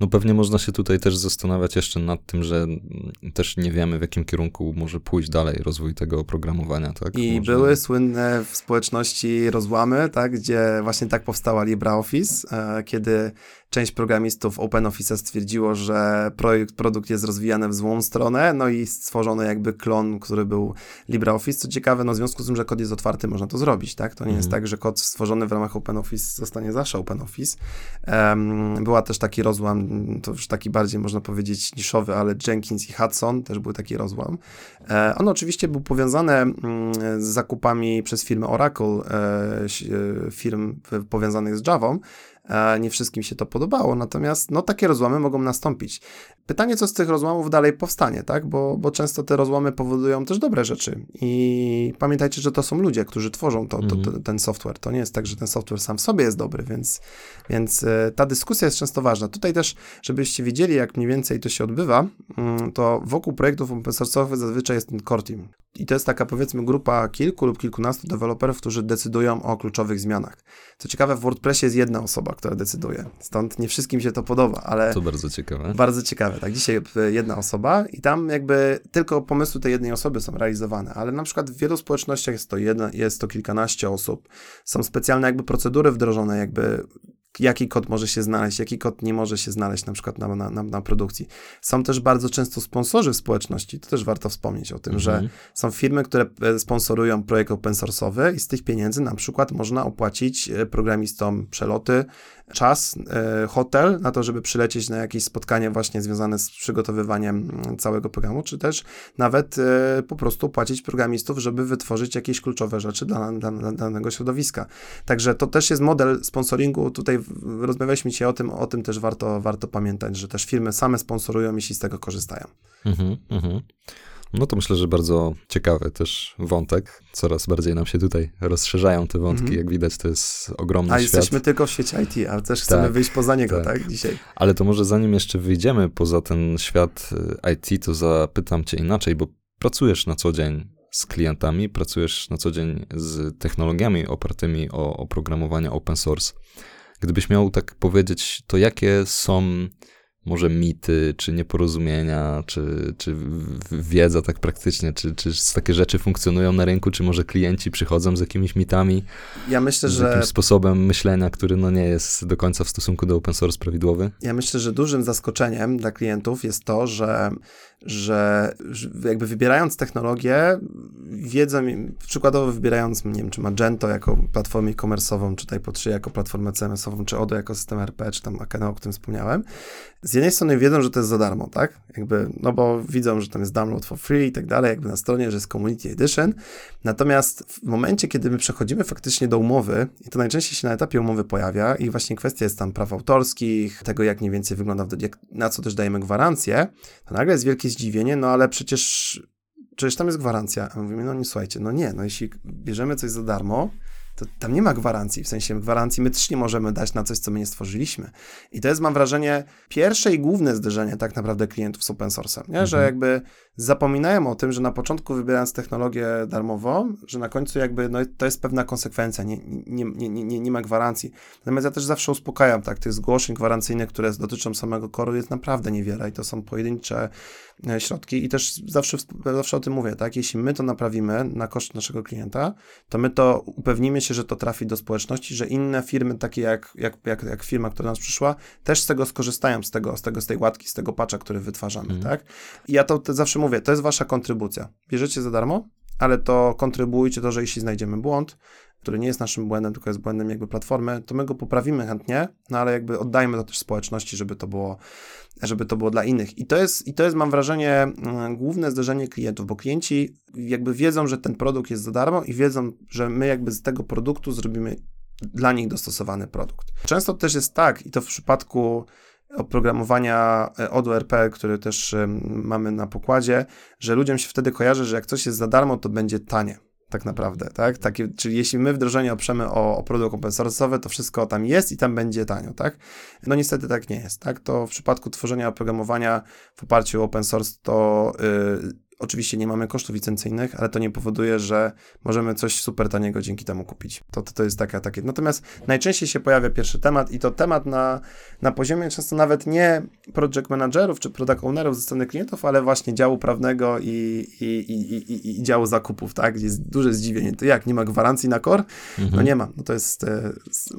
No pewnie można się tutaj też zastanawiać jeszcze nad tym, że też nie wiemy, w jakim kierunku może pójść dalej rozwój tego oprogramowania, tak? I może... były słynne w społeczności rozłamy, tak, gdzie właśnie tak powstała LibreOffice, e, kiedy część programistów OpenOffice stwierdziło, że projekt, produkt jest rozwijany w złą stronę, no i stworzono jakby klon, który był LibreOffice. Co ciekawe, no w związku z tym, że kod jest otwarty, można to zrobić, tak? To nie mm. jest mhm. tak, że kod stworzony w ramach OpenOffice zostanie zawsze OpenOffice. Um, była też taki rozłam, to już taki bardziej można powiedzieć niszowy, ale Jenkins i Hudson też był taki rozłam. E, on oczywiście był powiązany mm, z zakupami przez firmę Oracle, e, e firm powiązanych z Javą, nie wszystkim się to podobało, natomiast no, takie rozłamy mogą nastąpić. Pytanie, co z tych rozłamów dalej powstanie, tak? Bo, bo często te rozłamy powodują też dobre rzeczy. I pamiętajcie, że to są ludzie, którzy tworzą to, to, to, mhm. ten software. To nie jest tak, że ten software sam w sobie jest dobry, więc, więc e, ta dyskusja jest często ważna. Tutaj też, żebyście wiedzieli, jak mniej więcej to się odbywa, mm, to wokół projektów open source'owych zazwyczaj jest ten core team. I to jest taka powiedzmy grupa kilku lub kilkunastu deweloperów, którzy decydują o kluczowych zmianach. Co ciekawe, w WordPressie jest jedna osoba, która decyduje. Stąd nie wszystkim się to podoba, ale. To bardzo ciekawe. Bardzo ciekawe, tak. Dzisiaj jedna osoba i tam jakby tylko pomysły tej jednej osoby są realizowane, ale na przykład w wielu społecznościach jest to, jedna, jest to kilkanaście osób. Są specjalne jakby procedury wdrożone, jakby jaki kod może się znaleźć, jaki kod nie może się znaleźć na przykład na, na, na produkcji. Są też bardzo często sponsorzy w społeczności, to też warto wspomnieć o tym, mm -hmm. że mhm. są firmy, które e, sponsorują projekt open source'owy i z tych pieniędzy na przykład można opłacić e, programistom przeloty, czas, e, hotel na to, żeby przylecieć na jakieś spotkanie właśnie związane z przygotowywaniem mm, całego programu, czy też nawet po prostu płacić programistów, żeby wytworzyć jakieś kluczowe rzeczy dla, dla, dla danego środowiska. Także to też jest model sponsoringu tutaj rozmawialiśmy dzisiaj o tym, o tym też warto, warto pamiętać, że też firmy same sponsorują, jeśli z tego korzystają. Mhm, mhm. No to myślę, że bardzo ciekawy też wątek. Coraz bardziej nam się tutaj rozszerzają te wątki. Mhm. Jak widać, to jest ogromny a świat. A jesteśmy tylko w świecie IT, ale też chcemy tak, wyjść poza niego, tak. tak, dzisiaj. Ale to może zanim jeszcze wyjdziemy poza ten świat y, IT, to zapytam cię inaczej, bo pracujesz na co dzień z klientami, pracujesz na co dzień z technologiami opartymi o oprogramowanie open source. Gdybyś miał tak powiedzieć, to jakie są może mity, czy nieporozumienia, czy, czy wiedza tak praktycznie, czy, czy takie rzeczy funkcjonują na rynku, czy może klienci przychodzą z jakimiś mitami? Ja myślę, z że... jakimś sposobem myślenia, który no nie jest do końca w stosunku do open source prawidłowy? Ja myślę, że dużym zaskoczeniem dla klientów jest to, że że jakby wybierając technologię, wiedzą, przykładowo wybierając, nie wiem, czy Magento jako platformę e-commerce'ową, czy Typo 3 jako platformę CMS-ową, czy Odo jako system RP, czy tam Akeno, o którym wspomniałem, z jednej strony wiedzą, że to jest za darmo, tak? Jakby, no bo widzą, że tam jest download for free i tak dalej, jakby na stronie, że jest Community Edition. Natomiast w momencie, kiedy my przechodzimy faktycznie do umowy, i to najczęściej się na etapie umowy pojawia, i właśnie kwestia jest tam praw autorskich, tego, jak mniej więcej wygląda, na co też dajemy gwarancję, to nagle jest wielkie zdziwienie, no ale przecież, przecież tam jest gwarancja. A mówimy, no nie słuchajcie, no nie, no jeśli bierzemy coś za darmo, to tam nie ma gwarancji, w sensie gwarancji my też nie możemy dać na coś, co my nie stworzyliśmy. I to jest, mam wrażenie, pierwsze i główne zderzenie tak naprawdę klientów z open source'em, nie? Mhm. że jakby zapominają o tym, że na początku wybierając technologię darmową, że na końcu jakby no, to jest pewna konsekwencja, nie, nie, nie, nie, nie ma gwarancji. Natomiast ja też zawsze uspokajam, tak, tych zgłoszeń gwarancyjnych, które dotyczą samego koru jest naprawdę niewiele i to są pojedyncze e, środki i też zawsze, zawsze o tym mówię, tak, jeśli my to naprawimy na koszt naszego klienta, to my to upewnimy się, że to trafi do społeczności, że inne firmy, takie jak, jak, jak, jak firma, która nas przyszła, też z tego skorzystają, z tego, z tego, z tej łatki, z tego patcha, który wytwarzamy, mm. tak? I ja to, to zawsze mówię, to jest wasza kontrybucja. Bierzecie za darmo, ale to kontrybujcie to, że jeśli znajdziemy błąd, który nie jest naszym błędem, tylko jest błędem jakby platformy, to my go poprawimy chętnie, no ale jakby oddajmy to też społeczności, żeby to było, żeby to było dla innych. I to jest, i to jest mam wrażenie, mm, główne zderzenie klientów, bo klienci jakby wiedzą, że ten produkt jest za darmo i wiedzą, że my jakby z tego produktu zrobimy dla nich dostosowany produkt. Często też jest tak, i to w przypadku oprogramowania e, ODORP, który też mamy na pokładzie, że ludziom się wtedy kojarzy, że jak coś jest za darmo, to będzie tanie tak naprawdę, tak? Takie, czyli jeśli my wdrożenie oprzemy o, o produkt open source'owy, to wszystko tam jest i tam będzie tanio, tak? No niestety tak nie jest, tak? To w przypadku tworzenia oprogramowania w oparciu o open source to yy, Oczywiście nie mamy kosztów licencyjnych, ale to nie powoduje, że możemy coś super taniego dzięki temu kupić. To, to, to jest taka, takie. Natomiast najczęściej się pojawia pierwszy temat i to temat na, na poziomie często nawet nie project managerów czy product ownerów ze strony klientów, ale właśnie działu prawnego i, i, i, i, i działu zakupów, tak? Gdzie jest duże zdziwienie. To jak, nie ma gwarancji na core? No mhm. No nie ma. No to jest, e,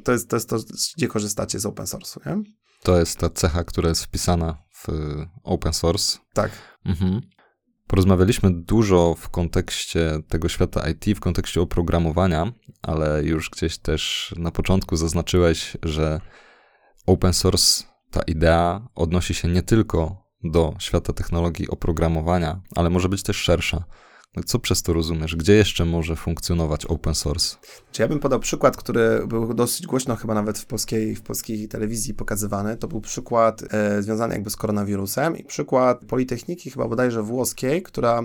to jest, to jest to, gdzie korzystacie z open source'u, nie? To jest ta cecha, która jest wpisana w open source. Tak. Mhm. Porozmawialiśmy dużo w kontekście tego świata IT, w kontekście oprogramowania, ale już gdzieś też na początku zaznaczyłeś, że open source, ta idea odnosi się nie tylko do świata technologii oprogramowania, ale może być też szersza. No co przez to rozumiesz? Gdzie jeszcze może funkcjonować open source? Czy ja bym podał przykład, który był dosyć głośno chyba nawet w polskiej, w polskiej telewizji pokazywany. To był przykład e, związany jakby z koronawirusem i przykład Politechniki chyba bodajże włoskiej, która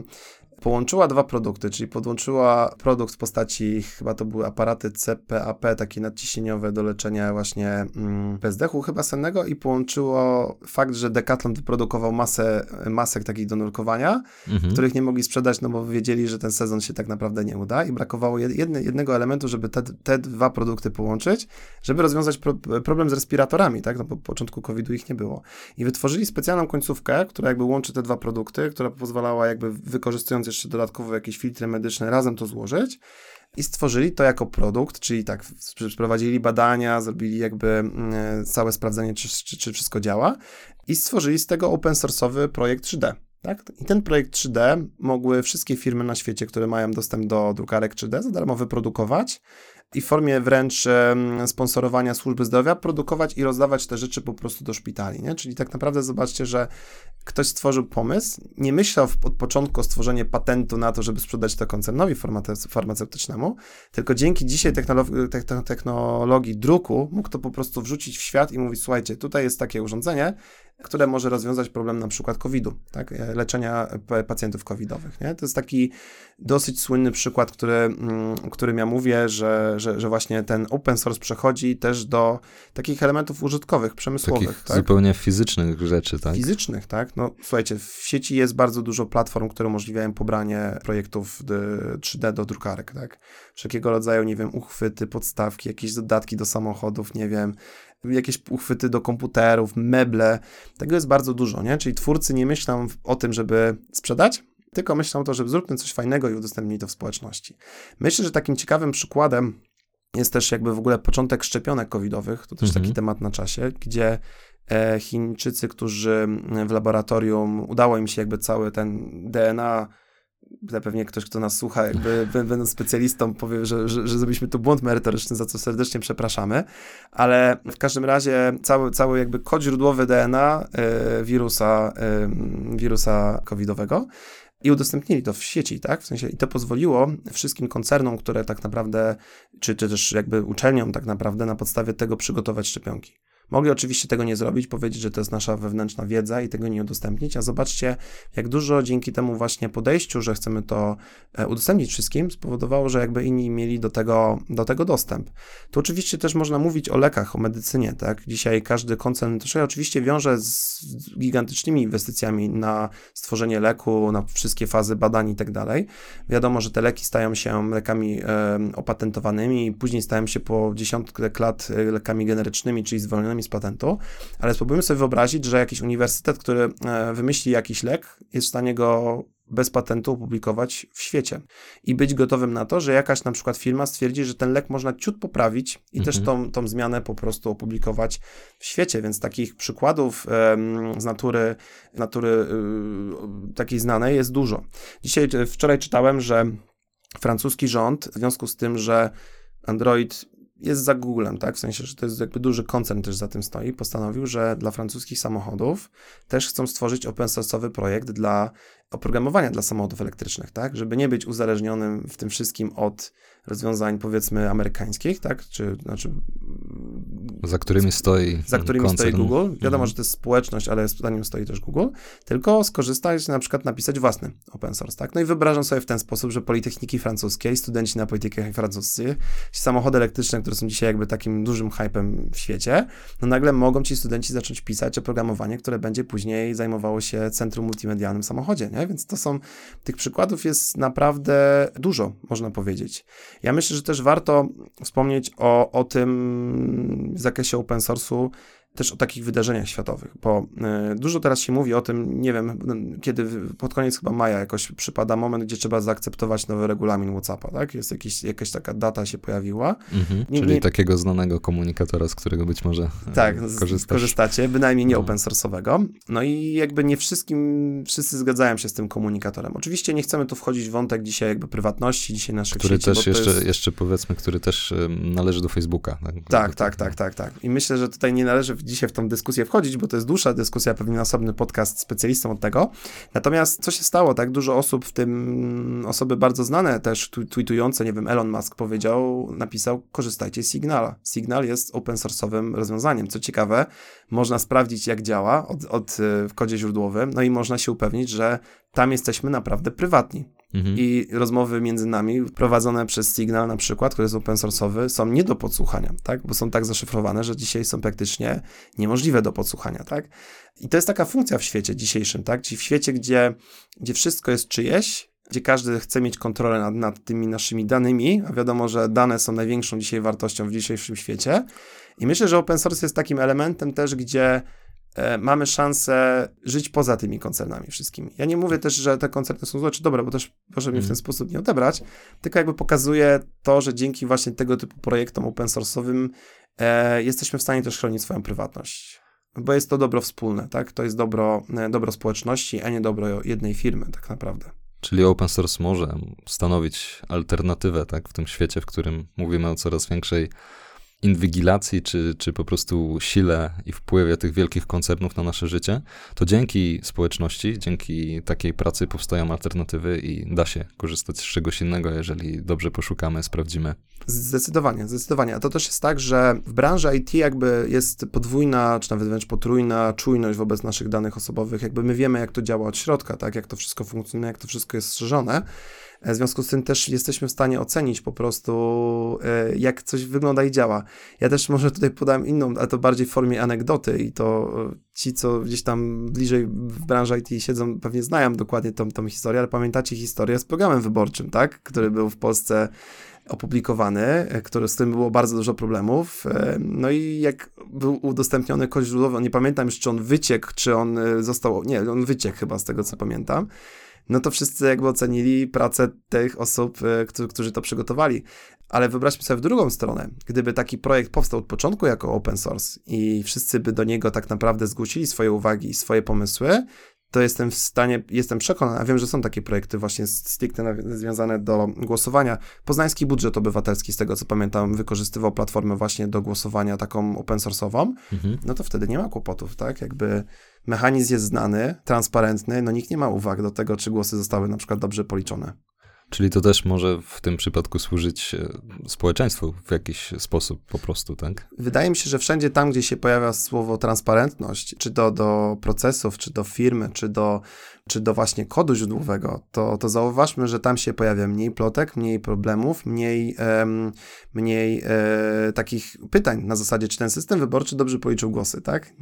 połączyła dwa produkty, czyli podłączyła produkt w postaci, chyba to były aparaty CPAP, takie nadciśnieniowe do leczenia właśnie mm, bezdechu chyba sennego i połączyło fakt, że Decathlon wyprodukował masę masek takich do nurkowania, mhm. których nie mogli sprzedać, no bo wiedzieli, że ten sezon się tak naprawdę nie uda i brakowało jedne, jednego elementu, żeby te, te dwa produkty połączyć, żeby rozwiązać pro, problem z respiratorami, tak, no bo po początku COVID-u ich nie było. I wytworzyli specjalną końcówkę, która jakby łączy te dwa produkty, która pozwalała jakby wykorzystując jeszcze dodatkowo jakieś filtry medyczne, razem to złożyć i stworzyli to jako produkt, czyli tak, przeprowadzili badania, zrobili jakby mm, całe sprawdzenie, czy, czy, czy wszystko działa i stworzyli z tego open source'owy projekt 3D. Tak? I ten projekt 3D mogły wszystkie firmy na świecie, które mają dostęp do drukarek 3D, za darmo wyprodukować i w formie wręcz sponsorowania służby zdrowia produkować i rozdawać te rzeczy po prostu do szpitali. Nie? Czyli tak naprawdę zobaczcie, że ktoś stworzył pomysł, nie myślał od początku o stworzeniu patentu na to, żeby sprzedać to koncernowi farmaceutycznemu, tylko dzięki dzisiaj technologii, technologii druku mógł to po prostu wrzucić w świat i mówić, słuchajcie, tutaj jest takie urządzenie, które może rozwiązać problem na przykład COVID-u, tak? E, leczenia pacjentów covidowych. Nie? To jest taki dosyć słynny przykład, który, mm, którym ja mówię, że, że, że właśnie ten open source przechodzi też do takich elementów użytkowych, przemysłowych. Takich tak? zupełnie fizycznych rzeczy, tak? Fizycznych, tak. No słuchajcie, w sieci jest bardzo dużo platform, które umożliwiają pobranie projektów 3D do drukarek, tak. Wszelkiego rodzaju, nie wiem, uchwyty, podstawki, jakieś dodatki do samochodów, nie wiem, jakieś uchwyty do komputerów, meble. Tego jest bardzo dużo, nie? Czyli twórcy nie myślą o tym, żeby sprzedać, tylko myślą o to, żeby zróbmy coś fajnego i udostępnij to w społeczności. Myślę, że takim ciekawym przykładem jest też jakby w ogóle początek szczepionek covidowych, to też mhm. taki temat na czasie, gdzie e, Chińczycy, którzy w laboratorium udało im się jakby cały ten DNA pewnie ktoś, kto nas słucha, jakby (laughs) będąc specjalistą, powie, że, że, że zrobiliśmy tu błąd merytoryczny, za co serdecznie przepraszamy, ale w każdym razie cały, cały jakby kod źródłowy DNA y, wirusa, y, wirusa covidowego i udostępnili to w sieci, tak? W sensie i to pozwoliło wszystkim koncernom, które tak naprawdę, czy, czy też jakby uczelniom tak naprawdę na podstawie tego przygotować szczepionki. Mogli oczywiście tego nie zrobić, powiedzieć, że to jest nasza wewnętrzna wiedza i tego nie udostępnić, a zobaczcie, jak dużo dzięki temu właśnie podejściu, że chcemy to e, udostępnić wszystkim, spowodowało, że jakby inni mieli do tego, do tego dostęp. Tu oczywiście też można mówić o lekach, o medycynie, tak? Dzisiaj każdy koncern to się oczywiście wiąże z gigantycznymi inwestycjami na stworzenie leku, na wszystkie fazy badań i tak dalej. Wiadomo, że te leki stają się lekami e, opatentowanymi, później stają się po dziesiątek lat e, lekami generycznymi, czyli zwolnionymi z patentu, ale spróbujmy sobie wyobrazić, że jakiś uniwersytet, który e, wymyśli jakiś lek, jest w stanie go bez patentu opublikować w świecie i być gotowym na to, że jakaś na przykład firma stwierdzi, że ten lek można ciut poprawić i mhm. też tą, tą zmianę po prostu opublikować w świecie, więc takich przykładów z natury, natury y, takiej znanej jest dużo. Dzisiaj, wczoraj czytałem, że francuski rząd w związku z tym, że Android jest za Googlem, tak? W sensie, że to jest jakby duży koncern też za tym stoi. Postanowił, że dla francuskich samochodów też chcą stworzyć open source'owy projekt dla oprogramowania dla samochodów elektrycznych, tak? Żeby nie być uzależnionym w tym wszystkim od rozwiązań powiedzmy amerykańskich, tak? Czy znaczy za którymi stoi za którymi koncern. stoi Google. Wiadomo, mhm. że to jest społeczność, ale za nim stoi też Google. Tylko skorzystać, na przykład napisać własny open source, tak? No i wyobrażam sobie w ten sposób, że politechniki francuskie i studenci na politechnikach francuscy, samochody elektryczne, które są dzisiaj jakby takim dużym hypem w świecie, no nagle mogą ci studenci zacząć pisać oprogramowanie, które będzie później zajmowało się centrum multimedialnym w samochodzie, nie? Więc to są, tych przykładów jest naprawdę dużo, można powiedzieć. Ja myślę, że też warto wspomnieć o, o tym w zakresie open source'u, też o takich wydarzeniach światowych, bo y, dużo teraz się mówi o tym, nie wiem, kiedy pod koniec chyba maja jakoś przypada moment, gdzie trzeba zaakceptować nowy regulamin WhatsAppa, tak? Jest jakiś, jakaś taka data się pojawiła. Mhm, nie, czyli nie, takiego znanego komunikatora, z którego być może e, tak, korzystacie, bynajmniej nie no. open source'owego. No i jakby nie wszystkim, wszyscy zgadzają się z tym komunikatorem. Oczywiście nie chcemy tu wchodzić w wątek dzisiaj jakby prywatności, dzisiaj naszych który sieci, też jeszcze, jest... jeszcze powiedzmy, który też należy do Facebooka. Tak, tak, tak, tak, tak, tak. I myślę, że tutaj nie należy dzisiaj w tą dyskusję wchodzić, bo to jest dłuższa dyskusja, pewnie osobny podcast specjalistą od tego. Natomiast co się stało, tak dużo osób, w tym osoby bardzo znane też tweetujące, nie wiem, Elon Musk powiedział, napisał, korzystajcie z Signala. Signal jest open source'owym rozwiązaniem. Co ciekawe, można sprawdzić, jak działa od, od, w kodzie źródłowym, no i można się upewnić, że tam jesteśmy naprawdę prywatni. Mhm. I rozmowy między nami prowadzone przez Signal na przykład, który jest open source'owy, są nie do podsłuchania, tak? Bo są tak zaszyfrowane, że dzisiaj są praktycznie niemożliwe do podsłuchania, tak? I to jest taka funkcja w świecie dzisiejszym, tak? Czyli w świecie, gdzie, gdzie wszystko jest czyjeś, gdzie każdy chce mieć kontrolę nad, nad tymi naszymi danymi, a wiadomo, że dane są największą dzisiaj wartością w dzisiejszym świecie. I myślę, że open source jest takim elementem też, gdzie mamy szansę żyć poza tymi koncernami wszystkimi. Ja nie mówię też, że te koncerny są złe czy dobre, bo też proszę mnie w ten mhm. sposób nie odebrać, tylko jakby pokazuje to, że dzięki właśnie tego typu projektom open source'owym e, jesteśmy w stanie też chronić swoją prywatność. Bo jest to dobro wspólne, tak? To jest dobro, e, dobro społeczności, a nie dobro jednej firmy, tak naprawdę. Czyli open source może stanowić alternatywę, tak? W tym świecie, w którym mówimy o coraz większej inwigilacji, czy, czy po prostu sile i wpływie tych wielkich koncernów na nasze życie, to dzięki społeczności, dzięki takiej pracy powstają alternatywy i da się korzystać z czegoś innego, jeżeli dobrze poszukamy, sprawdzimy. Zdecydowanie, zdecydowanie. A to też jest tak, że w branży IT jakby jest podwójna, czy nawet wręcz potrójna czujność wobec naszych danych osobowych. Jakby my wiemy, jak to działa od środka, tak, jak to wszystko funkcjonuje, jak to wszystko jest strzeżone. W związku z tym też jesteśmy w stanie ocenić po prostu, e, jak coś wygląda i działa. Ja też może tutaj podam inną, ale to bardziej w formie anegdoty i to e, ci, co gdzieś tam bliżej w branży IT siedzą, pewnie znają dokładnie tą, tą historię, ale pamiętacie historię z programem wyborczym, tak? Który był w Polsce opublikowany, e, który, z tym było bardzo dużo problemów. No i jak był udostępniony kod źródłowy, nie pamiętam już, czy on wyciekł, czy on został, nie, on wyciekł chyba z tego, co pamiętam. No to wszyscy jakby ocenili pracę tych osób, e, którzy to przygotowali. Ale wyobraźmy sobie w drugą stronę. Gdyby taki projekt powstał od początku jako open source i wszyscy by do niego tak naprawdę zgłosili swoje uwagi i swoje pomysły, to jestem w stanie, jestem przekonany, a wiem, że są takie projekty właśnie stricte związane do głosowania. Poznański budżet obywatelski, z tego co pamiętam, wykorzystywał platformę właśnie do głosowania taką open source'ową, mhm. no to wtedy nie ma kłopotów, tak? Jakby mechanizm jest znany, transparentny, no nikt nie ma uwag do tego, czy głosy zostały na przykład dobrze policzone. Czyli to też może w tym przypadku służyć e, społeczeństwu w jakiś sposób po prostu, tak? Wydaje mi się, że wszędzie tam, gdzie się pojawia słowo transparentność, czy to do procesów, czy do firmy, czy do czy do właśnie kodu źródłowego, to, to zauważmy, że tam się pojawia mniej plotek, mniej problemów, mniej, mniej e, takich pytań na zasadzie, czy ten system wyborczy dobrze policzył głosy, tak?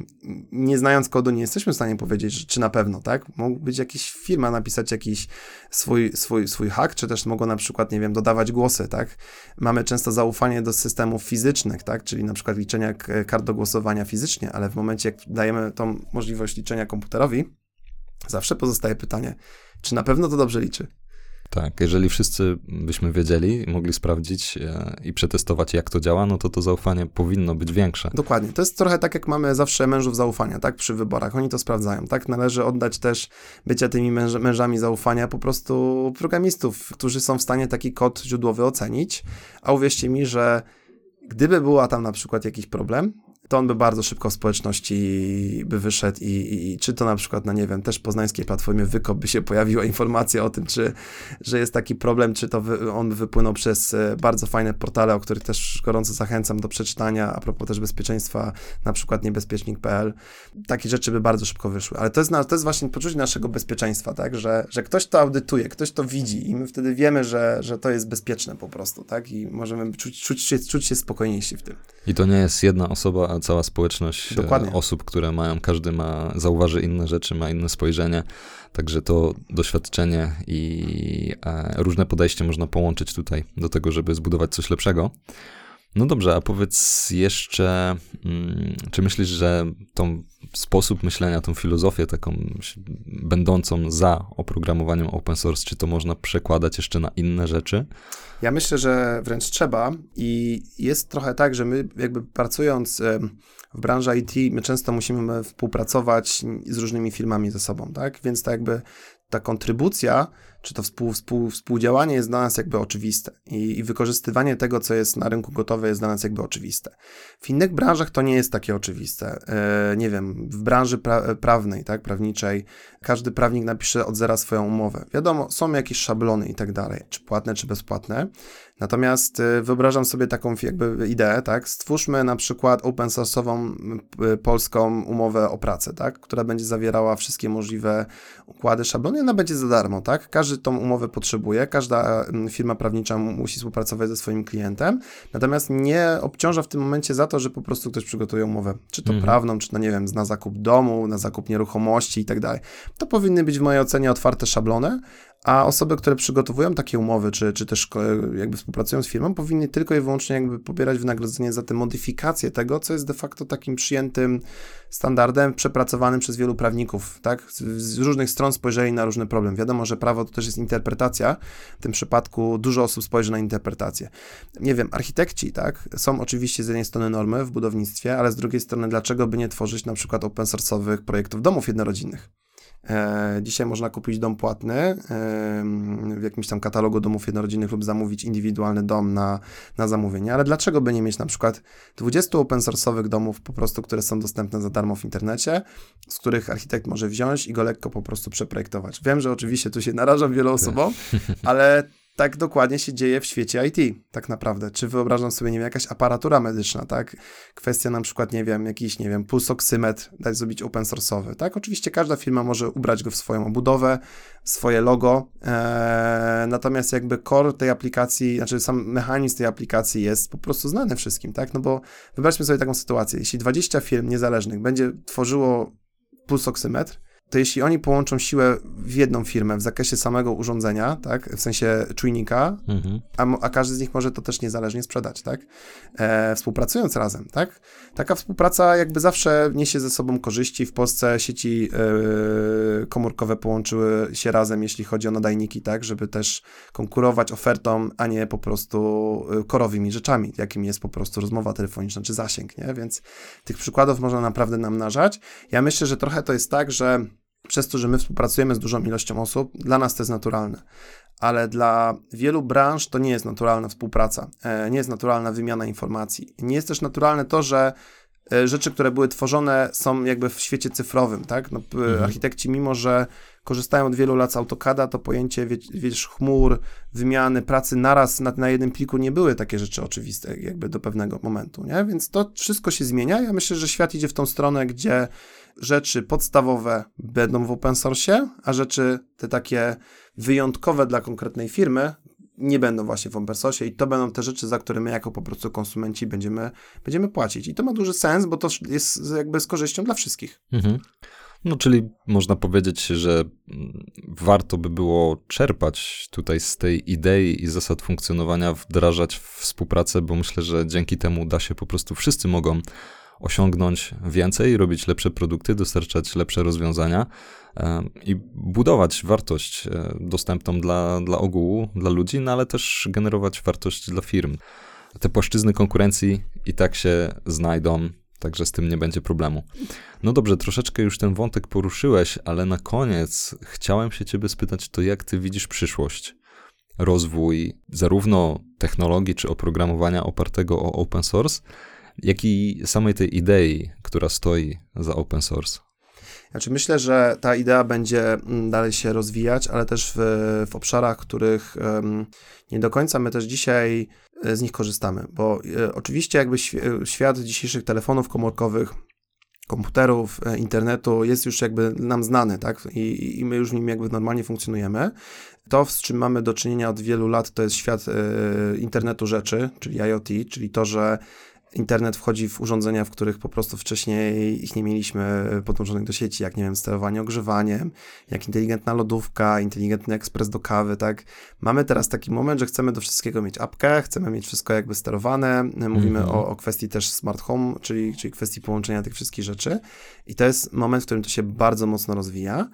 Nie znając kodu nie jesteśmy w stanie powiedzieć, czy na pewno, tak? Mógł być jakiś firma napisać jakiś swój, swój, swój hack, czy też mogło na przykład, nie wiem, dodawać głosy, tak? Mamy często zaufanie do systemów fizycznych, tak? Czyli na przykład liczenia kart do głosowania fizycznie, ale w momencie, jak dajemy tą możliwość liczenia komputerowi, Zawsze pozostaje pytanie, czy na pewno to dobrze liczy? Tak, jeżeli wszyscy byśmy wiedzieli, mogli sprawdzić e, i przetestować, jak to działa, no to to zaufanie powinno być większe. Dokładnie. To jest trochę tak, jak mamy zawsze mężów zaufania, tak, przy wyborach. Oni to sprawdzają, tak? Należy oddać też bycia tymi męż mężami zaufania po prostu programistów, którzy są w stanie taki kod źródłowy ocenić, a uwierzcie mi, że gdyby była tam na przykład jakiś problem, to on by bardzo szybko w społeczności by wyszedł i, i, i, czy to na przykład na, nie wiem, też poznańskiej platformie Wykop by się pojawiła informacja o tym, czy, że jest taki problem, czy to wy, on wypłynął przez e, bardzo fajne portale, o których też gorąco zachęcam do przeczytania, a propos też bezpieczeństwa, na przykład niebezpiecznik.pl. Takie rzeczy by bardzo szybko wyszły, ale to jest, to jest właśnie poczucie naszego bezpieczeństwa, tak, że, że ktoś to audytuje, ktoś to widzi i my wtedy wiemy, że, że to jest bezpieczne po prostu, tak, i możemy czuć, czuć, czuć się spokojniejsi w tym. I to nie jest jedna osoba, cała społeczność e, Dokładnie. osób, które mają, każdy ma, zauważy inne rzeczy, ma inne spojrzenie, także to doświadczenie i e, różne podejście można połączyć tutaj do tego, żeby zbudować coś lepszego. No dobrze, a powiedz jeszcze, mm, czy myślisz, że tą sposób myślenia, tą filozofię taką będącą za oprogramowaniem open source, czy to można przekładać jeszcze na inne rzeczy? Ja myślę, że wręcz trzeba i jest trochę tak, że my jakby pracując w branży IT, my często musimy współpracować z różnymi firmami ze sobą, tak? Więc tak jakby ta kontrybucja, czy to współ, współ, współdziałanie jest dla nas jakby oczywiste I, i, wykorzystywanie tego, co jest na rynku gotowe, jest dla nas jakby oczywiste. W innych branżach to nie jest takie oczywiste. E, nie wiem, w branży pra prawnej, tak, prawniczej, każdy prawnik napisze od zera swoją umowę. Wiadomo, są jakieś szablony i tak dalej, czy płatne, czy bezpłatne. Natomiast e, wyobrażam sobie taką jakby ideę, tak, stwórzmy na przykład open source'ową polską umowę o pracę, tak, która będzie zawierała wszystkie możliwe układy, szablony, ona będzie za darmo, tak, każdy tą umowę potrzebuje, każda firma prawnicza musi współpracować ze swoim klientem, natomiast nie obciąża w tym momencie za to, że po prostu ktoś przygotuje umowę, czy to mhm. prawną, czy to, nie wiem, na zakup domu, na zakup nieruchomości i tak dalej. To powinny być w mojej ocenie otwarte szablony, a osoby, które przygotowują takie umowy, czy, czy też jakby współpracują z firmą, powinny tylko i wyłącznie jakby pobierać wynagrodzenie za te modyfikacje tego, co jest de facto takim przyjętym standardem, przepracowanym przez wielu prawników, tak? Z różnych stron spojrzeli na różny problem. Wiadomo, że prawo to też jest interpretacja. W tym przypadku dużo osób spojrzy na interpretację. Nie wiem, architekci, tak? Są oczywiście z jednej strony normy w budownictwie, ale z drugiej strony dlaczego by nie tworzyć na przykład open source'owych projektów domów jednorodzinnych? E, dzisiaj można kupić dom płatny w jakimś tam katalogu domów jednorodzinnych lub zamówić indywidualny dom na, na zamówienie, ale dlaczego by nie mieć na przykład 20 open source'owych domów po prostu, które są dostępne za darmo w internecie, z których architekt może wziąć i go lekko po prostu przeprojektować. Wiem, że oczywiście tu się narażam wielu osobom, ale tak dokładnie się dzieje w świecie IT, tak naprawdę. Czy wyobrażam sobie, nie wiem, jakaś aparatura medyczna, tak? Kwestia na przykład, nie wiem, jakiś, nie wiem, pulsoksymetr, dać zrobić open source'owy, tak? Oczywiście każda firma może ubrać go w swoją obudowę, swoje logo, ee, natomiast jakby core tej aplikacji, znaczy sam mechanizm tej aplikacji jest po prostu znany wszystkim, tak? No bo wyobraźmy sobie taką sytuację, jeśli 20 firm niezależnych będzie tworzyło pulsoksymetr, to jeśli oni połączą siłę w jedną firmę w zakresie samego urządzenia, tak, w sensie czujnika, mhm. a, a, każdy z nich może to też niezależnie sprzedać, tak, e, współpracując razem, tak. Taka współpraca jakby zawsze niesie ze sobą korzyści. W Polsce sieci e, komórkowe połączyły się razem, jeśli chodzi o nadajniki, tak, żeby też konkurować ofertą, a nie po prostu e, korowymi rzeczami, jakim jest po prostu rozmowa telefoniczna czy zasięg, nie, więc tych przykładów można naprawdę namnażać. Ja myślę, że trochę to jest tak, że przez to, że my współpracujemy z dużą ilością osób, dla nas to jest naturalne. Ale dla wielu branż to nie jest naturalna współpraca, e, nie jest naturalna wymiana informacji. Nie jest też naturalne to, że e, rzeczy, które były tworzone są jakby w świecie cyfrowym, tak? No, mhm. Architekci, mimo że korzystają od wielu lat z AutoCADa, to pojęcie, wiesz, chmur, wymiany, pracy naraz na, na jednym pliku nie były takie rzeczy oczywiste jakby do pewnego momentu, nie? Więc to wszystko się zmienia. Ja myślę, że świat idzie w tą stronę, gdzie rzeczy podstawowe będą w open source, a rzeczy te takie wyjątkowe dla konkretnej firmy nie będą właśnie w open source i to będą te rzeczy, za które my jako po prostu konsumenci będziemy, będziemy płacić. I to ma duży sens, bo to jest jakby z korzyścią dla wszystkich. Mhm. No, czyli można powiedzieć, że mm, warto by było czerpać tutaj z tej idei i zasad funkcjonowania, wdrażać współpracę, bo myślę, że dzięki temu da się po prostu, wszyscy mogą osiągnąć więcej, robić lepsze produkty, dostarczać lepsze rozwiązania i budować wartość e, dostępną dla, dla ogółu, dla ludzi, no ale też generować wartość dla firm. Te płaszczyzny konkurencji i tak się znajdą, także z tym nie będzie problemu. No dobrze, troszeczkę już ten wątek poruszyłeś, ale na koniec chciałem się ciebie spytać, to jak ty widzisz przyszłość? Rozwój zarówno technologii czy oprogramowania opartego o open source, jak i samej tej idei, która stoi za open source. Znaczy myślę, że ta idea będzie mm, dalej się rozwijać, ale też w, w obszarach, których nie do końca my też dzisiaj e, z nich korzystamy, bo e, oczywiście jakby świat dzisiejszych telefonów komórkowych komputerów, e, internetu jest już jakby nam znany, tak? I, I, my już w nim jakby normalnie funkcjonujemy. To, z czym mamy do czynienia od wielu lat, to jest świat internetu rzeczy, czyli IoT, czyli to, że internet wchodzi w urządzenia, w których po prostu wcześniej ich nie mieliśmy podłączonych do sieci, jak nie wiem, sterowanie ogrzewaniem, jak inteligentna lodówka, inteligentny ekspres do kawy, tak. Mamy teraz taki moment, że chcemy do wszystkiego mieć apkę, chcemy mieć wszystko jakby sterowane, mówimy mm -hmm. o, o kwestii też smart home, czyli, czyli kwestii połączenia tych wszystkich rzeczy i to jest moment, w którym to się bardzo mocno rozwija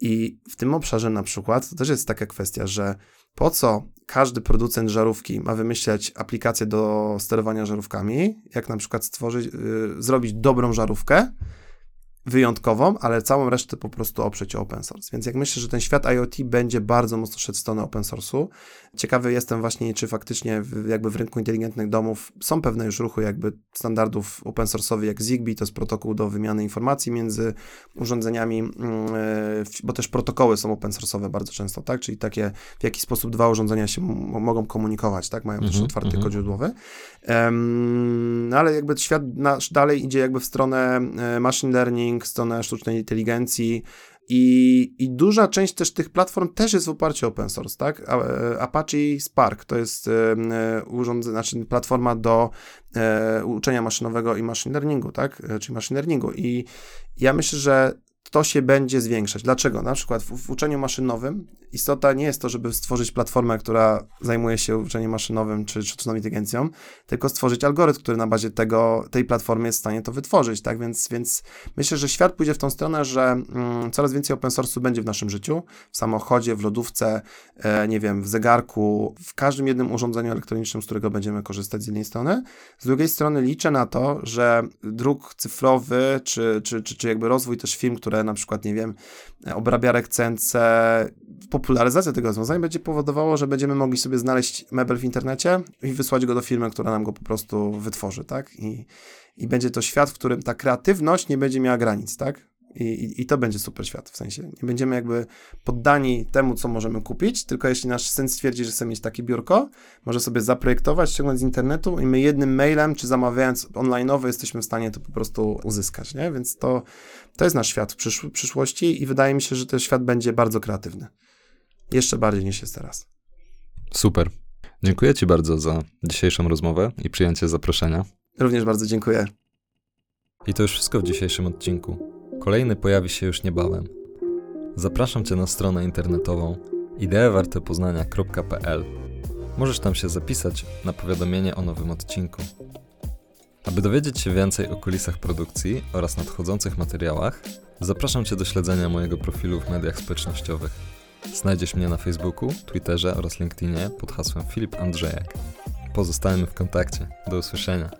i w tym obszarze na przykład to też jest taka kwestia, że po co każdy producent żarówki ma wymyśleć aplikację do sterowania żarówkami, jak na przykład stworzyć, yy, zrobić dobrą żarówkę, wyjątkową, ale całą resztę po prostu oprzeć o open source. Więc jak myślę, że ten świat IoT będzie bardzo mocno szedł w stronę open source'u. Ciekawy jestem właśnie, czy faktycznie w, jakby w rynku inteligentnych domów są pewne już ruchy jakby standardów open source'owych jak Zigbee, to jest protokół do wymiany informacji między urządzeniami, mm, e, bo też protokoły są open source'owe bardzo często, tak? Czyli takie, w jaki sposób dwa urządzenia się mogą komunikować, tak? Mają też mm -hmm, otwarty mm -hmm. kod źródłowy. Um, ale jakby świat nasz dalej idzie jakby w stronę e, machine learning, w stronę sztucznej inteligencji, i, I duża część też tych platform też jest w oparciu o open source, tak? E, Apache Spark to jest e, urządzenie, znaczy platforma do e, uczenia maszynowego i machine learningu, tak? Czyli machine learningu. I ja myślę, że to się będzie zwiększać. Dlaczego? Na przykład w, w, uczeniu maszynowym istota nie jest to, żeby stworzyć platformę, która zajmuje się uczeniem maszynowym czy sztuczną inteligencją, tylko stworzyć algorytm, który na bazie tego, tej platformy jest w stanie to wytworzyć, tak? Więc, więc myślę, że świat pójdzie w tą stronę, że mm, coraz więcej open source'u będzie w naszym życiu, w samochodzie, w lodówce, e, nie wiem, w zegarku, w każdym jednym urządzeniu elektronicznym, z którego będziemy korzystać z jednej strony. Z drugiej strony liczę na to, że druk cyfrowy, czy, czy, czy, czy jakby rozwój też firm, które na przykład, nie wiem, obrabiarek CNC, popularyzacja tego rozwiązania będzie powodowało, że będziemy mogli sobie znaleźć mebel w internecie i wysłać go do firmy, która nam go po prostu wytworzy, tak? I, i będzie to świat, w którym ta kreatywność nie będzie miała granic, tak? I, i, I, to będzie super świat, w sensie nie będziemy jakby poddani temu, co możemy kupić, tylko jeśli nasz syn stwierdzi, że chce mieć takie biurko, może sobie zaprojektować, ściągnąć z internetu i my jednym mailem, czy zamawiając online'owo jesteśmy w stanie to po prostu uzyskać, nie? Więc to, to jest nasz świat w przysz przyszłości i wydaje mi się, że ten świat będzie bardzo kreatywny. Jeszcze bardziej niż jest teraz. Super. Dziękuję Ci bardzo za dzisiejszą rozmowę i przyjęcie zaproszenia. Również bardzo dziękuję. I to już wszystko w dzisiejszym odcinku. Kolejny pojawi się już niebawem. Zapraszam Cię na stronę internetową ideewartepoznania.pl. Możesz tam się zapisać na powiadomienie o nowym odcinku. Aby dowiedzieć się więcej o kulisach produkcji oraz nadchodzących materiałach, zapraszam Cię do śledzenia mojego profilu w mediach społecznościowych. Znajdziesz mnie na Facebooku, Twitterze oraz LinkedInie pod hasłem Filip Andrzejak. Pozostajemy w kontakcie. Do usłyszenia.